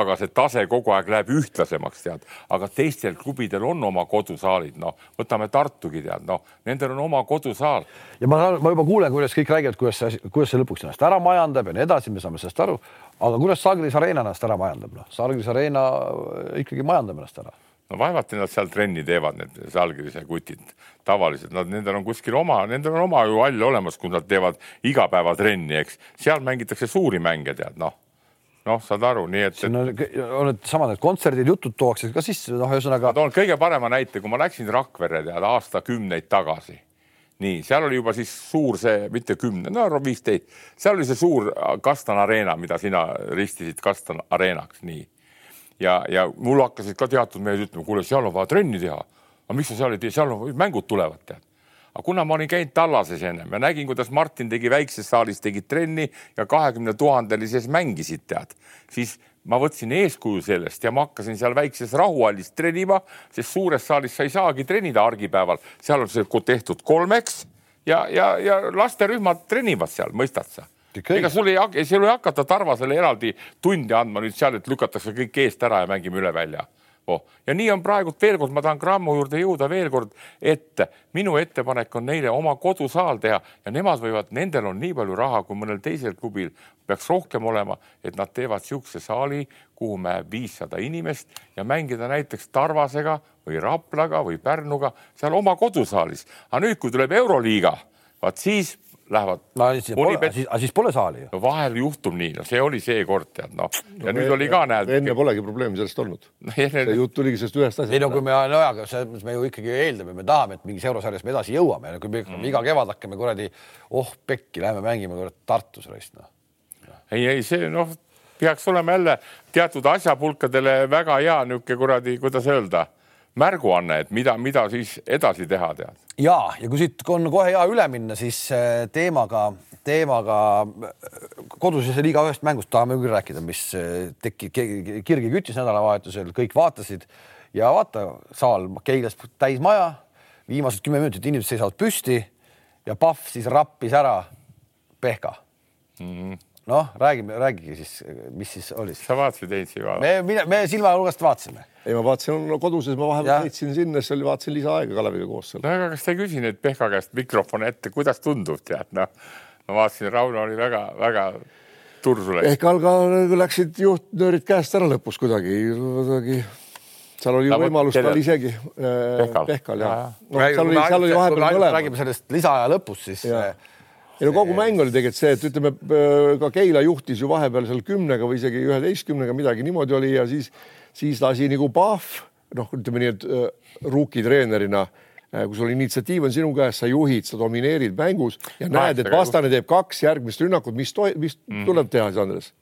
aga see tase kogu aeg läheb ühtlasemaks tead, aga teistel klubidel on oma kodusaalid, noh, võtame Tartugi tead, noh, nendel on oma kodusaal. ja ma, ma juba kuulen, kuidas kõik räägivad, kuidas see, kuidas see lõpuks ennast ära majandab ja nii edasi, me saame sellest aru aga kuidas Sagris Arena ennast ära majandab, noh, Sagris Arena äh, ikkagi majandab ennast ära no vaevalt nad seal trenni teevad, need Žalgirise kutid tavaliselt, nad, nendel on kuskil oma, nendel on oma ju hall olemas, kus nad teevad igapäevatrenni, eks. seal mängitakse suuri mänge, tead noh, noh, saad aru, nii et. siin on, on needsamad need kontserdid, jutud tuuakse ka sisse, noh, ühesõnaga. ma toon kõige parema näite, kui ma läksin Rakverre tead aastakümneid tagasi nii, seal oli juba siis suur see, mitte kümne, no viisteist, seal oli see suur Kastan Arena, mida sina ristisid Kastan Arenaks, nii. ja, ja mul hakkasid ka teatud mehed ütlema, kuule, seal on vaja trenni teha. aga miks sa seal ei tee, seal on mängud tulevad, tead. aga kuna ma olin käinud Tallases ennem ja nägin, kuidas Martin tegi väikses saalis, tegid trenni ja kahekümne tuhandelises mängisid, tead, siis ma võtsin eeskuju sellest ja ma hakkasin seal väikses rahuhallis treenima, sest suures saalis sa ei saagi treenida argipäeval, seal on see tehtud kolmeks ja, ja, ja lasterühmad treenivad seal, mõistad sa? ega sul ei, sul ei hakata Tarvasele eraldi tundi andma nüüd seal, et lükatakse kõik eest ära ja mängime üle välja oh.. ja nii on praegult veel kord, ma tahan Grammo juurde jõuda veel kord, et minu ettepanek on neile oma kodusaal teha ja nemad võivad, nendel on nii palju raha, kui mõnel teisel klubil peaks rohkem olema, et nad teevad niisuguse saali, kuhu läheb viissada inimest ja mängida näiteks Tarvasega või Raplaga või Pärnuga seal oma kodusaalis. aga nüüd, kui tuleb Euroliiga, vaat siis lähevad. no siis pole, siis, siis pole saali ju no,. vahel juhtub nii, no see oli seekord tead noh no, ja no, nüüd oli ka näed. enne polegi probleemi sellest olnud *laughs* no,. see jutt tuligi sellest ühest asjast. ei no kui me, no aga selles mõttes me ju ikkagi eeldame, me tahame, et mingis eurosarjas me edasi jõuame, kui me mm. iga kevad hakkame kuradi, oh pekki, lähme mängime kurat Tartus raisk noh. ei, ei see noh, peaks olema jälle teatud asjapulkadele väga hea niisugune kuradi, kuidas öelda märguanne, et mida, mida siis edasi teha, tead. ja, ja kui siit on kohe hea üle minna, siis äh, teemaga, teemaga äh, kodusise liiga ühest mängust tahame küll rääkida, mis äh, teki-, kirgi küttis nädalavahetusel, kõik vaatasid ja vaata, saal Keilas täis maja, viimased kümme minutit inimesed seisavad püsti ja Pahv siis rappis ära Pehka mm. -hmm noh, räägime, räägige siis, mis siis oli. sa vaatasid Heitsi ka? me, me, me silmanurgast vaatasime. ei, ma vaatasin no, koduses, ma vahepeal sõitsin sinna, siis oli, vaatasin lisaaega Kaleviga koos seal. no aga kas te ei küsi nüüd Pehka käest mikrofoni ette, kuidas tundub, tead noh, ma vaatasin, Rauno oli väga-väga tursu läks. ehk alga läksid juhtnöörid käest ära lõpus kuidagi, kuidagi seal oli Ta võimalus tal isegi äh, Pehkal, Pehkal jah ja. no,. seal oli, seal oli vahepeal mõlemad. räägime sellest lisaaja lõpus siis ja ei no kogu mäng oli tegelikult see, et ütleme ka Keila juhtis ju vahepeal seal kümnega või isegi üheteistkümnega midagi niimoodi oli ja siis, siis lasi nagu Pahv, noh, ütleme nii, et äh, ruukitreenerina äh, kui sul initsiatiiv on sinu käes, sa juhid, sa domineerid mängus ja näed, et vastane teeb kaks järgmist rünnakut, mis, mis mm. tuleb teha siis, Andres?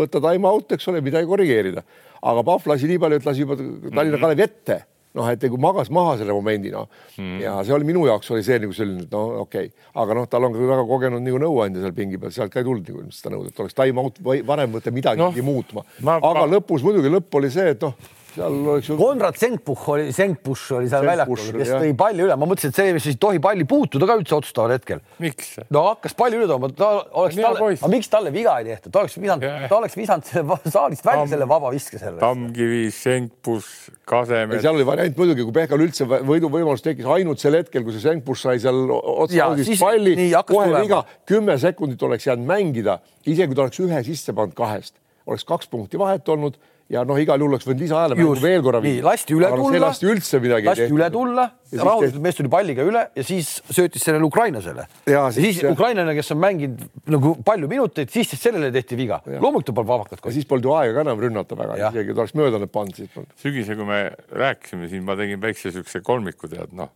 võtta time out, eks ole, midagi korrigeerida. aga Pahv lasi nii palju, et lasi juba Tallinna mm -hmm. Kalevi ette noh, et nagu magas maha selle momendi noh mm. ja see oli minu jaoks oli see nagu selline, et no okei okay., aga noh, tal on ka väga kogenud nagu nõuandja seal pingi peal, sealt ka ei tulnud nagu seda nõuda, et oleks time out või varem võtta midagi no, muutma. aga ma... lõpus muidugi lõpp oli see, et noh seal oleks ju. Konrad Senkpuh oli, Senkpuh oli seal väljakul, kes tõi palli üle, ma mõtlesin, et see vist ei tohi palli puutuda ka üldse otsustaval hetkel. miks? no hakkas palli üle tooma, ta oleks aga miks talle viga ei tehtud, ta oleks visanud, ta oleks visanud selle saalist välja Tam, selle vaba viske selle. Tammkivi, Senkpuh, Kasemet. seal oli variant muidugi, kui Pehkal üldse võiduvõimalus tekkis ainult sel hetkel, kui see Senkpuh sai seal otsast palli, kohe viga, kümme sekundit oleks jäänud mängida, isegi kui ta oleks ühe sisse pannud kahest, oleks kaks punkti vahet olnud ja noh, igal juhul oleks võinud lisahääle mängu veel korra viia. lasti üle tulla. lasti üldse midagi. lasti üle tulla, rahulikult mees tuli palliga üle ja siis söötis sellele ukrainlasele. ja siis, siis ukrainlane, kes on mänginud nagu palju minuteid, siis sellele tehti viga. loomulikult polnud vabakat. ja siis polnud ju aega ka enam rünnata väga, isegi ta oleks mööda need pannud siis. sügisel, kui me rääkisime siin, ma tegin väikse siukse kolmiku, tead noh,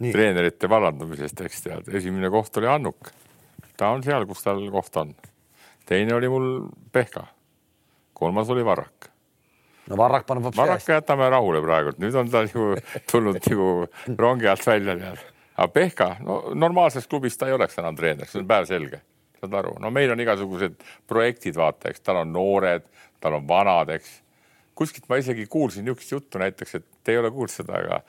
treenerite vallandamisest, eks tead, esimene koht oli Annuk. ta on seal, kus tal koht on. teine oli mul Pehka. kolmas oli Varrak no Varrak paneb hoopis Varraka jätame rahule praegult, nüüd on ta ju *laughs* tulnud ju rongi alt välja tead. aga Pehka, no normaalses klubis ta ei oleks enam treener, see on päevselge. saad aru, no meil on igasugused projektid, vaata, eks tal on noored, tal on vanad, eks. kuskilt ma isegi kuulsin niisugust juttu näiteks, et te ei ole kuulnud seda, aga,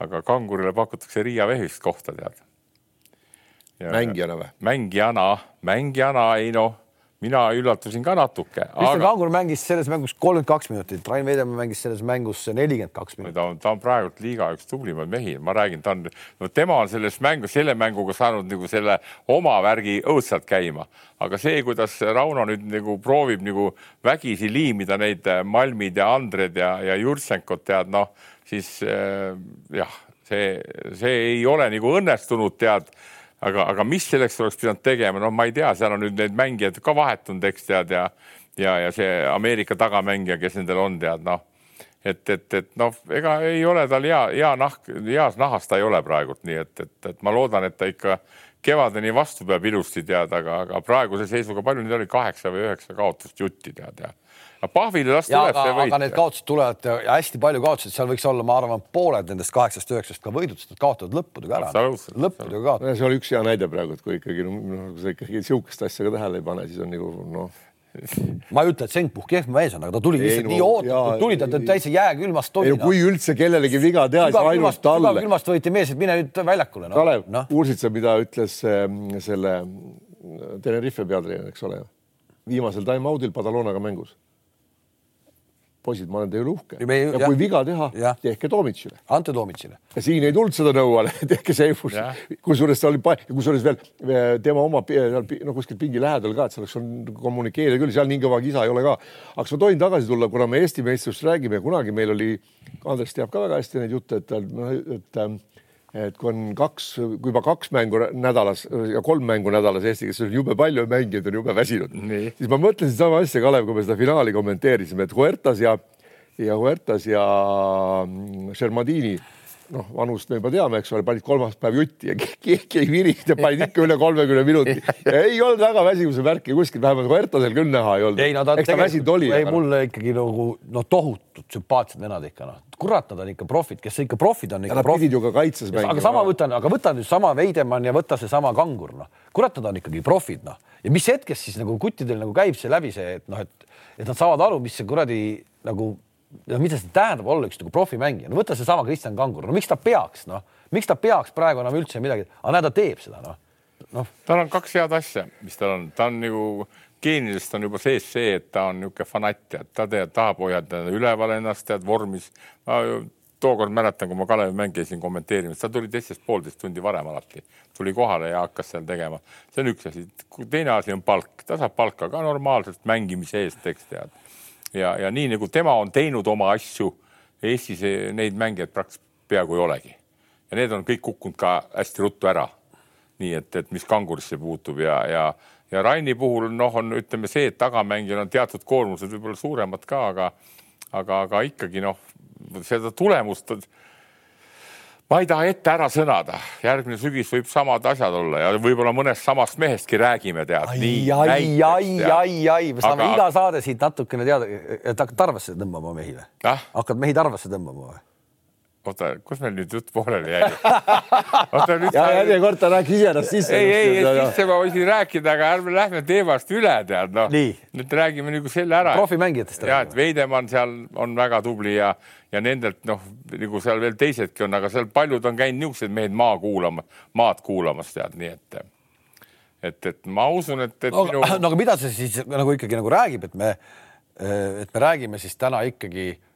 aga kangurile pakutakse Riia vehvist kohta, tead. mängijana või? mängijana, mängijana, ei noh mina üllatusin ka natuke. Kristjan aga... Kangur mängis selles mängus kolmkümmend kaks minutit, Rain Veidemaa mängis selles mängus nelikümmend kaks minutit. ta on, ta on praegult liiga üks tublimaid mehi, ma räägin, ta on, no tema on selles mängus, selle mänguga saanud nagu selle oma värgi õudselt käima, aga see, kuidas Rauno nüüd nagu proovib nagu vägisi liimida neid äh, Malmid ja Andred ja, ja Jurtsenkot tead noh, siis äh, jah, see, see ei ole nagu õnnestunud, tead aga, aga mis selleks oleks pidanud tegema, noh, ma ei tea, seal on nüüd need mängijad ka vahetunud, eks tead ja ja, ja see Ameerika tagamängija, kes nendel on, tead noh, et, et, et noh, ega ei ole tal hea, hea nahk, heas nahas ta ei ole praegult, nii et, et, et ma loodan, et ta ikka kevadeni vastu peab ilusti tead, aga, aga praeguse seisuga palju neid oli, kaheksa või üheksa kaotust jutti tead ja aga Pahvile lasti üles ja võit. aga need kaotused tulevad ja hästi palju kaotusi, seal võiks olla, ma arvan, pooled nendest kaheksast-üheksast ka võidud, sest nad kaotavad lõppudega ära. lõppudega kaotavad. see oli üks hea näide praegu, et kui ikkagi noh, kui sa ikkagi sihukest asja ka tähele ei pane, siis on nagu noh ma ei ütle, et Senk Puhk kehv mees on, aga ta tuli lihtsalt nii ootamatult, tuli ta täitsa jääkülmast tuli. kui üldse kellelegi viga teha, siis ainult talle. külmast võeti mees, et mine nüüd väljakule no.. Kalev no., kuulsid sa, mida ütles ähm, selle Tenerife peatreener, eks ole, viimasel time-out'il Padalonaga mängus poisid, ma olen teie üle uhke. ja ja kui viga teha, tehke Toomitsile. ante Toomitsile. ja siin ei tulnud seda nõuale *laughs* tehke Seifus. kusjuures ta oli, kusjuures veel tema oma no kuskil pingi lähedal ka, et see oleks kommunikeerida küll, seal nii kõva kisa ei ole ka. aga kas ma tohin tagasi tulla, kuna me Eesti meistrist räägime, kunagi meil oli, Andres teab ka väga hästi neid jutte, et, et, et et kui on kaks, kui juba kaks mängu nädalas ja kolm mängu nädalas Eesti, kes on jube palju mängijaid, on jube väsinud, siis ma mõtlesin sama asja, Kalev, kui me seda finaali kommenteerisime, et Huertas ja ja Huertas ja Shermadini noh, vanust me juba teame, eks ole, panid kolmapäev jutti ja *laughs* keegi ei virinud ja panid ikka üle kolmekümne minuti. *laughs* ei olnud väga väsimuse märki kuskil, vähemalt Huertasel küll näha ei olnud. ei no ta eks väsinud oli. ei, mulle ikkagi nagu no tohutult sümpaatsed vennad ikka noh, kurat, nad on ikka profid, kes ikka profid on. Nad pidid ju ka kaitses mängima. aga sama võtan, aga võta nüüd sama Veidemann ja võta seesama Kangur, noh, kurat, nad on ikkagi profid, noh, ja mis hetkest siis nagu kuttidel nagu käib see läbi see, et noh, et, et nad saavad aru, mis see kuradi nagu no mida see tähendab olla üks nagu profimängija, no võta seesama Kristjan Kangur, no miks ta peaks, noh, miks ta peaks praegu enam üldse midagi, aga näe, ta teeb seda, noh. No.. tal on kaks head asja, mis tal on, ta on nagu geenidest on juba sees see, et ta on niisugune fanatt, tead, ta tead, tahab hoida üleval ennast, tead vormis. ma tookord mäletan, kui ma Kalevi mänge käisin kommenteerimas, ta tuli teistest poolteist tundi varem alati, tuli kohale ja hakkas seal tegema. see on üks asi. teine asi on palk, ta saab palka ka normaalselt mängimise eest, eks tead ja, ja nii nagu tema on teinud oma asju, Eestis neid mängijaid praktiliselt peaaegu ei olegi. ja need on kõik kukkunud ka hästi ruttu ära. nii et, et mis kangurisse puutub ja, ja, ja Raini puhul noh, on ütleme see, et tagamängijal on teatud koormused võib-olla suuremad ka, aga aga, aga ikkagi noh, seda tulemust ma ei taha ette ära sõnada, järgmine sügis võib samad asjad olla ja võib-olla mõnest samast mehestki räägime, tead. ai, ai, ai, ai, ai, me saame aga... iga saade siit natukene teada, et hakkad tarvesse tõmbama mehi või ah?? hakkad mehi tarvesse tõmbama või? Oota, kus meil nüüd jutt pooleli jäi? *laughs* oota nüüd. ja järjekord ta rääkis iseennast sisse. ei, ei, ei, sisse ma võisin rääkida, aga ärme lähme teemast üle, tead noh. nüüd räägime nagu selle ära. profimängijatest. ja, et Veidemann seal on väga tubli ja, ja nendelt noh, nagu seal veel teisedki on, aga seal paljud on käinud niisugused mehed maa kuulama, maad kuulamas, tead, nii et et, et ma usun, et, et no, minu. no aga mida see siis nagu ikkagi nagu räägib, et me, et me räägime siis täna ikkagi Äh,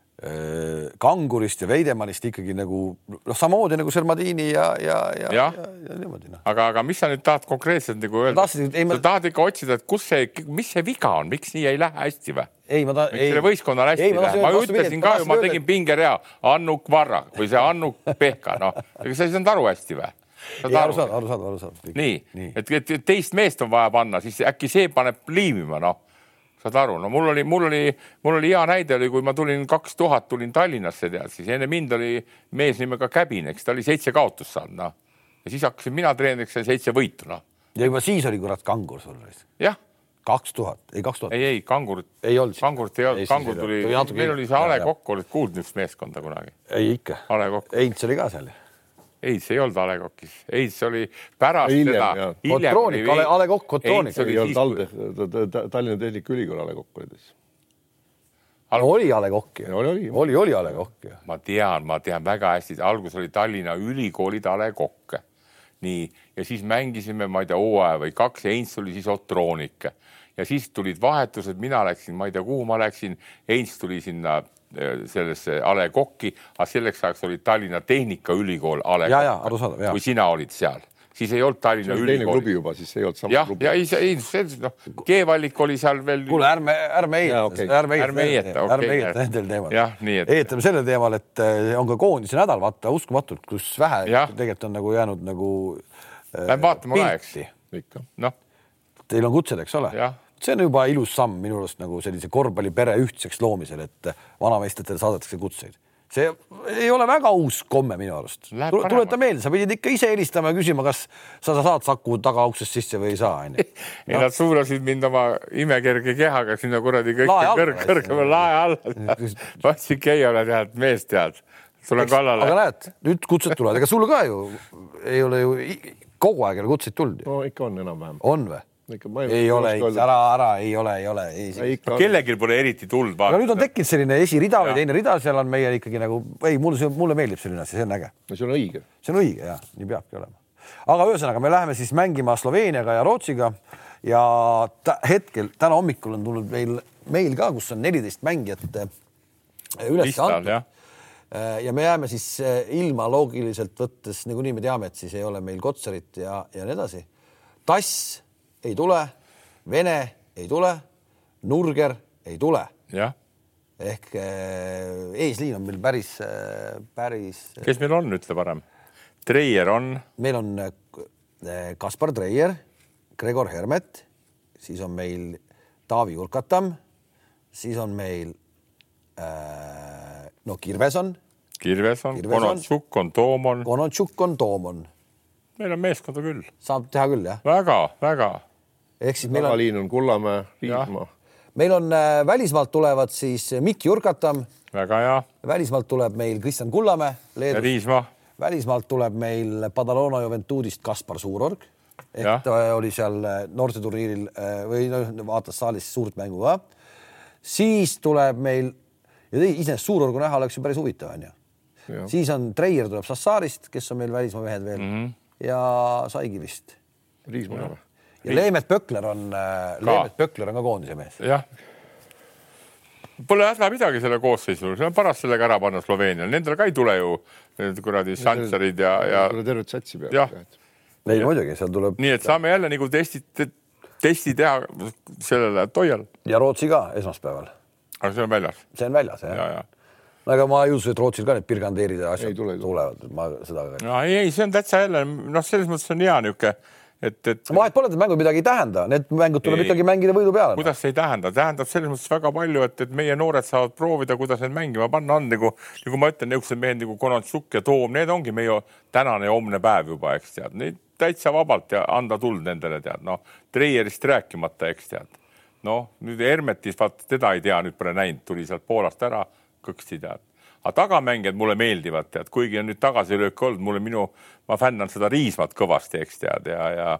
kangurist ja Veidemannist ikkagi nagu noh, samamoodi nagu Šermadini ja, ja, ja, ja, ja, ja niimoodi noh. aga, aga mis sa nüüd tahad konkreetselt nagu öelda? Ma... sa tahad ikka otsida, et kus see, mis see viga on, miks nii ei lähe hästi või? ei, ma tahan. selle võistkonnal hästi ei läheb? ma ütlesin ka ju, ma tegin pingerea Annuk Varra või see Annuk Pehka, noh, ega sa ei saanud aru hästi või? saad, aru saad, aru saad. nii, nii., et, et teist meest on vaja panna, siis äkki see paneb liimima, noh saad aru, no mul oli, mul oli, mul oli hea näide oli, kui ma tulin kaks tuhat, tulin Tallinnasse, tead, siis enne mind oli mees nimega Käbin, eks ta oli seitse kaotust saanud, noh. ja siis hakkasin mina treeneriks ja seitse võitu, noh. ja juba siis oli kurat kangur sul. jah. kaks tuhat, ei kaks tuhat. ei, ei kangurit. ei olnud. kangurit ei olnud, kangur tuli, meil oli see A Le Kokk, olid kuulnud niisugust meeskonda kunagi? ei ikka. A Le Kokk. Heinz oli ka seal ei, see ei olnud A Le Coqis, ei, see oli pärast Hiljem, seda. Kotroonik, A Le- A Le Coq Kotroonik. ei olnud TalTech, Tallinna Tehnikaülikool A Le Coq oli siis. oli A Le Coq ju, oli, oli. oli, oli A Le Coq ju. ma tean, ma tean väga hästi, alguses oli Tallinna Ülikoolid A Le Coq. nii, ja siis mängisime, ma ei tea, hooaja või kaks, Heinz tuli siis Otroonik ja siis tulid vahetused, mina läksin, ma ei tea, kuhu ma läksin, Heinz tuli sinna sellesse A Le Coq'i, aga selleks ajaks oli Tallinna Tehnikaülikool A Le Ja, ja, Coq. ja. kui sina olid seal, siis ei olnud Tallinna teine klubi Ülikooli. juba, siis ei olnud sama jah, klubi ja. ei, ei, see noh, G-Vallik oli seal veel. kuule, ärme, ärme Jaa, heieta okei., ärme okei. ärme heieta nendel teemadel. Jah, nii et- heitame sellel teemal, et eh, on ka koondise nädal, vaata uskumatult, kus vähe Jah. tegelikult on nagu jäänud nagu. Lähme vaatame ka, eks. ikka. noh, Teil on kutsed, eks ole Jah.? See on juba ilus samm minu arust nagu sellise korvpallipere ühtseks loomisel, et vanameistritele saadetakse kutseid. see ei ole väga uus komme minu arust. Tuleta meelde, sa pidid ikka ise helistama ja küsima, kas sa, sa saad Saku tagauksest sisse või ei saa, onju. *laughs* ei nad suunasid mind oma imekerge kehaga sinna kuradi alla kõrg, läksid. kõrgema lae alla. *laughs* ma ütlesin, Keiola tead, mees tead, tulen aga kallale. näed, nüüd kutsed tulevad, ega sul ka ju ei ole ju kogu aeg ei ole kutseid tulnud ju, no ikka on enam-vähem. on või? Ikka ma ei ole, ära, ära, ei ole, ei ole, ei. ikka. kellelgi pole eriti tuld aga nüüd on vaadata. tekkinud selline esirida või teine rida, seal on meie ikkagi nagu, ei, mulle see, mulle meeldib selline asi, see on äge no see on õige. see on õige ja nii peabki olema. aga ühesõnaga, me läheme siis mängima Sloveeniaga ja Rootsiga ja ta, hetkel täna hommikul on tulnud meil meil ka, kus on neliteist mängijat eh, üles listal antud. jah, ja me jääme siis eh, ilma loogiliselt võttes, niikuinii me teame, et siis ei ole meil Kotsarit ja, ja nii edasi. Tass ei tule, Vene ei tule, Nurger ei tule. Jah. ehk eh, eesliin on meil päris, päris, kes meil on, ütle parem. Treier on, meil on eh, Kaspar Treier, Gregor Hermet, siis on meil Taavi Urkatam, siis on meil no Kirveson, Kirves on, Kirves on. Konotsuk on, Toom on, Konontšuk on Toomon, meil on meeskonda küll. Saab teha küll jah, väga-väga ehk siis meil on, tagaliin on Kullamäe, Riismaa. meil on äh, välismaalt tulevad siis Mikk Jurkatam, väga hea välismaalt tuleb meil Kristjan Kullamäe ja Riismaa, välismaalt tuleb meil Badalona Juventudist Kaspar Suurorg ehk Jah. ta oli seal äh, noorteturniiril äh, või noh, vaatas saalis suurt mängu ka. siis tuleb meil ja iseenesest Suurorgu näha oleks ju päris huvitav onju. Siis on Treier tuleb Sassaarist, kes on meil välismaa mehed veel mm. -hmm. ja Saigi vist Riismaa ka või? Ja Leemet Pökler on, Leemet Pökler on ka koondise mees. jah. Pole häda midagi selle koosseisul, see on paras sellega ära panna Sloveenial, nendel ka ei tule ju need kuradi Santserid ja, ja tervet satsi peale Jah.. ei muidugi, seal tuleb nii et saame jälle nagu testi, testi teha sellele Toiale, ja Rootsi ka esmaspäeval, aga see on väljas. See on väljas jah. Ja, ja no ega ma ei usu, et Rootsil ka need Birgandeerid ja asjad Ei tule, tulevad, ma seda ka no ei, ei, see on täitsa jälle noh, selles mõttes on hea niisugune, et, et vahet pole, et mängud midagi ei tähenda, need mängud tuleb Ei. ikkagi mängida võidu peale. kuidas see ei tähenda, tähendab selles mõttes väga palju, et, et meie noored saavad proovida, kuidas neid mängima panna on nagu, nagu ma ütlen, niisugused mehed nagu Konatsuk ja Toom, need ongi meie tänane ja homne päev juba, eks tead, neid täitsa vabalt ja anda tuld nendele tead, noh, Treierist rääkimata, eks tead. noh, nüüd Hermetist, vaat teda ei tea, nüüd pole näinud, tuli sealt Poolast ära, kõksti tead. aga tagamängijad mulle meeldivad, tead, kuigi on nüüd tagasilöök olnud, mulle minu, ma fännan seda Riismat kõvasti, eks tead ja, ja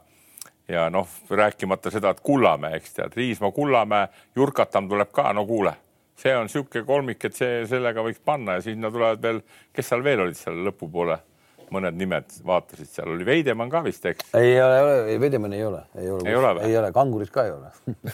ja noh, rääkimata seda, et Kullamäe, eks tead, Riismaa, Kullamäe, Jurkatam tuleb ka, no kuule, see on niisugune kolmik, et see, sellega võiks panna ja sinna tulevad veel, kes seal veel olid seal lõpupoole, mõned nimed vaatasid, seal oli Veidemann ka vist, eks, ei ole, ei Vedemann ei ole, ei ole, Ei ole või? ei ole, kangurit ka ei ole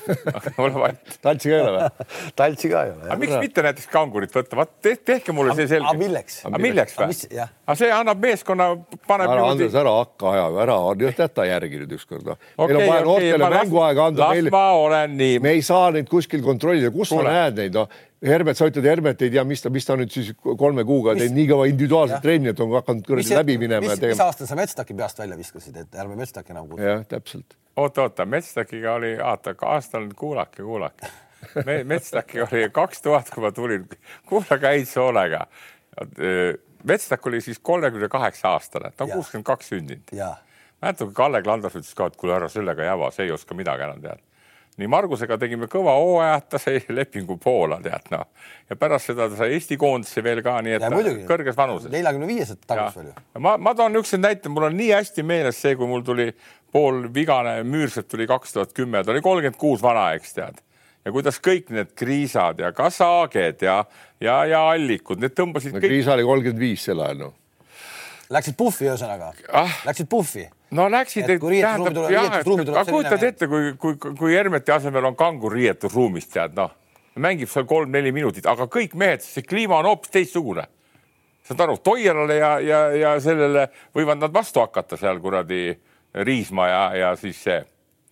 *laughs* ole vait. tantsi ka ei ole või? Taltsi ka ei ole. aga miks mitte näiteks kangurit võtta, vaat te, tehke mulle see selgeks. aga milleks? aga milleks või aga see annab meeskonna, paneb ära Andres, ära hakka ajama, ära, jäta järgi nüüd ükskord. meil Okei, on vaja okei, noortele ma las- mänguaega anda, las meil, ma olen nii me ei saa neid kuskil kontrollida, kus sa näed neid, noh. Hermet, sa ütled, Hermet ei tea, mis ta, mis ta nüüd siis kolme kuuga teinud nii kõva individuaalset trenni, et on hakanud kuradi läbi minema ja mis, mis aastal sa Metstaki peast välja viskasid, et ärme Metstaki enam kutsu? jah, täpselt. oota, oota, Metstakiga oli, oota, aastal, kuulake, kuulake Me. *laughs* Metstakiga oli kaks tuhat, kui ma tulin, kuulake häid soolega. Metstak oli siis kolmekümne kaheksa aastane, ta on kuuskümmend kaks sündinud. mäletan, kui Kalle Klandas ütles ka, et kuule, ära sellega jaba, see ei oska midagi enam teada. Nii Margusega tegime kõva hooaja, ta sai lepingu Poola, tead noh. ja pärast seda ta sai Eesti koondisse veel ka, nii et Ja muidugi. kõrges vanuses. neljakümne viieselt tagus veel ju. ma, ma toon niisuguse näite, mul on nii hästi meeles see, kui mul tuli pool vigane Müürsepp tuli kaks tuhat kümme, ta oli kolmkümmend kuus vana, eks tead. ja kuidas kõik need kriisad ja Kasaged ja, ja, ja Allikud, need tõmbasid no kõik Kriisa oli kolmkümmend viis sel ajal noh. Läksid puhvi ühesõnaga Ah. Läksid puhvi. No läksid, riietusruumi tuleb aga kujutad ette, kui, kui, kui Hermeti asemel on kangur riietusruumis, tead noh, mängib seal kolm-neli minutit, aga kõik mehed, see kliima on hoopis teistsugune. saad aru, Toierale ja, ja, ja sellele võivad nad vastu hakata seal kuradi Riisma ja, ja siis see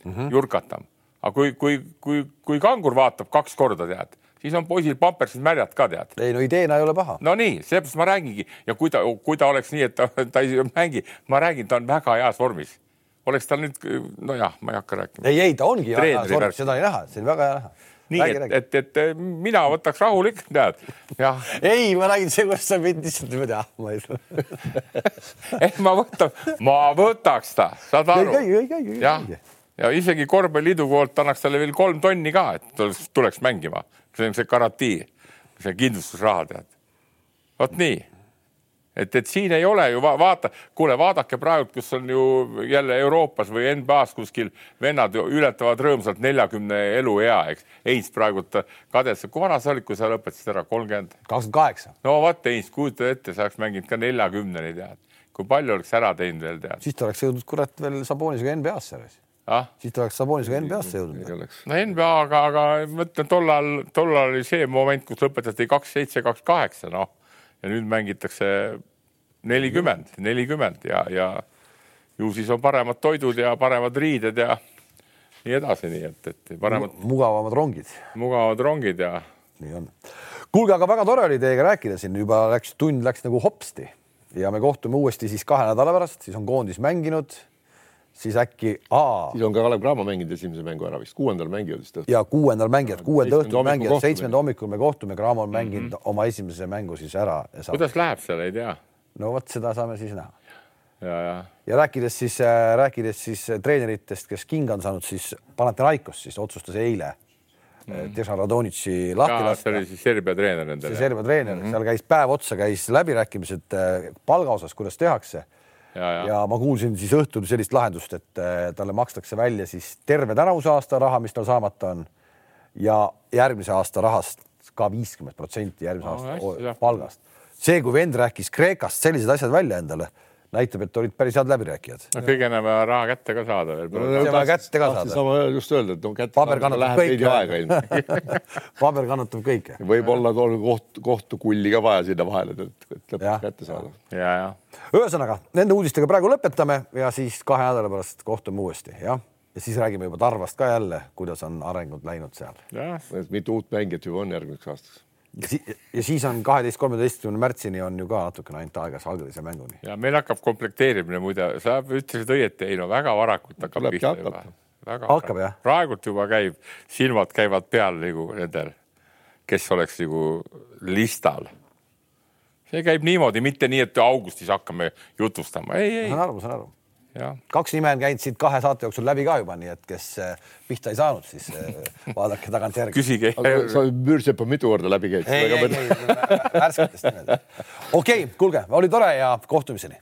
mm -hmm. Jurkatam. aga kui, kui, kui, kui kangur vaatab kaks korda, tead, siis on poisil pampersid märjad ka, tead ei no ideena ei ole paha. no nii, seepärast ma räägingi ja kui ta, kui ta oleks nii, et ta, ta ei mängi, ma räägin, ta on väga heas vormis. oleks tal nüüd, nojah, ma ei hakka rääkima. ei, ei ta ongi hea Treeneri sorg, värk. seda oli näha, see oli väga hea näha. nii et, et, et mina võtaks rahulikult, tead, ei, ma nägin see, kuidas sa mind lihtsalt niimoodi, ah, ma ei. et ma võtan, ma võtaks ta, saad ei aru ei ei jah ja isegi korvpalliliidu poolt annaks talle veel kolm tonni ka, et tuleks, mängima, see on see garantii, see kindlustusraha tead. vot nii, et, et siin ei ole ju va vaata, kuule, vaadake praegu, kus on ju jälle Euroopas või NBA-s kuskil vennad ületavad rõõmsalt neljakümne eluea, eks. Heinz praegu kadestab, kui vana sa olid, kui sa lõpetasid ära, kolmkümmend? kakskümmend kaheksa, no vot, Heinz, kujuta ette, sa oleks mänginud ka neljakümneni tead, kui palju oleks ära teinud veel tead siis ta oleks jõudnud kurat veel Sabonisega NBA-sse. ah?. siis ta oleks Sabonisega NBA-sse jõudnud. no NBA-ga, aga ma ütlen, tollal, tollal oli see moment, kus lõpetati kaks seitse, kaks kaheksa, noh. Ja nüüd mängitakse nelikümmend, nelikümmend ja, ja ju siis on paremad toidud ja paremad riided ja nii edasi, nii et, et paremad mugavamad rongid, mugavad rongid ja nii on. kuulge, aga väga tore oli teiega rääkida siin, juba läks tund läks nagu hopsti. Ja me kohtume uuesti siis kahe nädala pärast, siis on koondis mänginud, siis äkki, siis on ka Kalev Cramo mänginud esimese mängu ära vist, kuuendal mängivad vist õhtul. ja kuuendal mängijad, kuuenda õhtul kohtumine. seitsmenda hommikul me kohtume, Cramo on mänginud mm -hmm. oma esimese mängu siis ära kuidas läheb seal, ei tea no vot seda saame siis näha ja, ja ja rääkides siis äh,, rääkides siis äh, treeneritest, kes kinga on saanud, siis Panathinaikos siis otsustas eile mm. Dejan Radonitši lahti ja see lasta oli siis Serbia treener see nendele. Serbia treener mm, -hmm. seal käis päev otsa, käis läbirääkimised äh, palga osas, kuidas tehakse ja, ja. ja. ma kuulsin siis õhtul sellist lahendust, et äh, talle makstakse välja siis terve tänavuse aasta raha, mis tal saamata on ja järgmise aasta rahast ka viiskümmend protsenti järgmise aasta hästi, o- jah. palgast. see, kui vend rääkis Kreekast sellised asjad välja endale, näitab, et olid päris head läbirääkijad. no kõige enam vaja raha kätte ka saada veel. See on vaja kätte ka saada. sama just öelda, et no kätte paber kannatab kõike *laughs* paber kannatab kõike. võib-olla tol koht, kohtukulli ka vaja sinna vahele, et, et lõpuks kätte saada. ja, ja ühesõnaga nende uudistega praegu lõpetame ja siis kahe nädala pärast kohtume uuesti, jah. ja siis räägime juba Tarvast ka jälle, kuidas on arengud läinud seal. jah, mitu uut mängijat juba on järgmiseks aastaks. Ja, si ja siis on kaheteist, kolmeteistkümne märtsini on ju ka natukene ainult aega Žalgirise mänguni. ja meil hakkab komplekteerimine muide, sa ütlesid õieti, ei no väga varakult hakkab pihta juba Hakkab, jah? praegult juba käib, silmad käivad peal nagu nendel, kes oleks nagu listal. see käib niimoodi, mitte nii, et augustis hakkame jutustama, ei, ei saan, aru, saan aru. Kaks nime on käinud siit kahe saate jooksul läbi ka juba, nii et kes äh, pihta ei saanud, siis äh, *laughs* vaadake tagantjärgi. küsige. sa Müürsepp on mitu korda läbi käinud. ei, ei, ei, värsketest nimedest. okei okay,, kuulge, oli tore ja kohtumiseni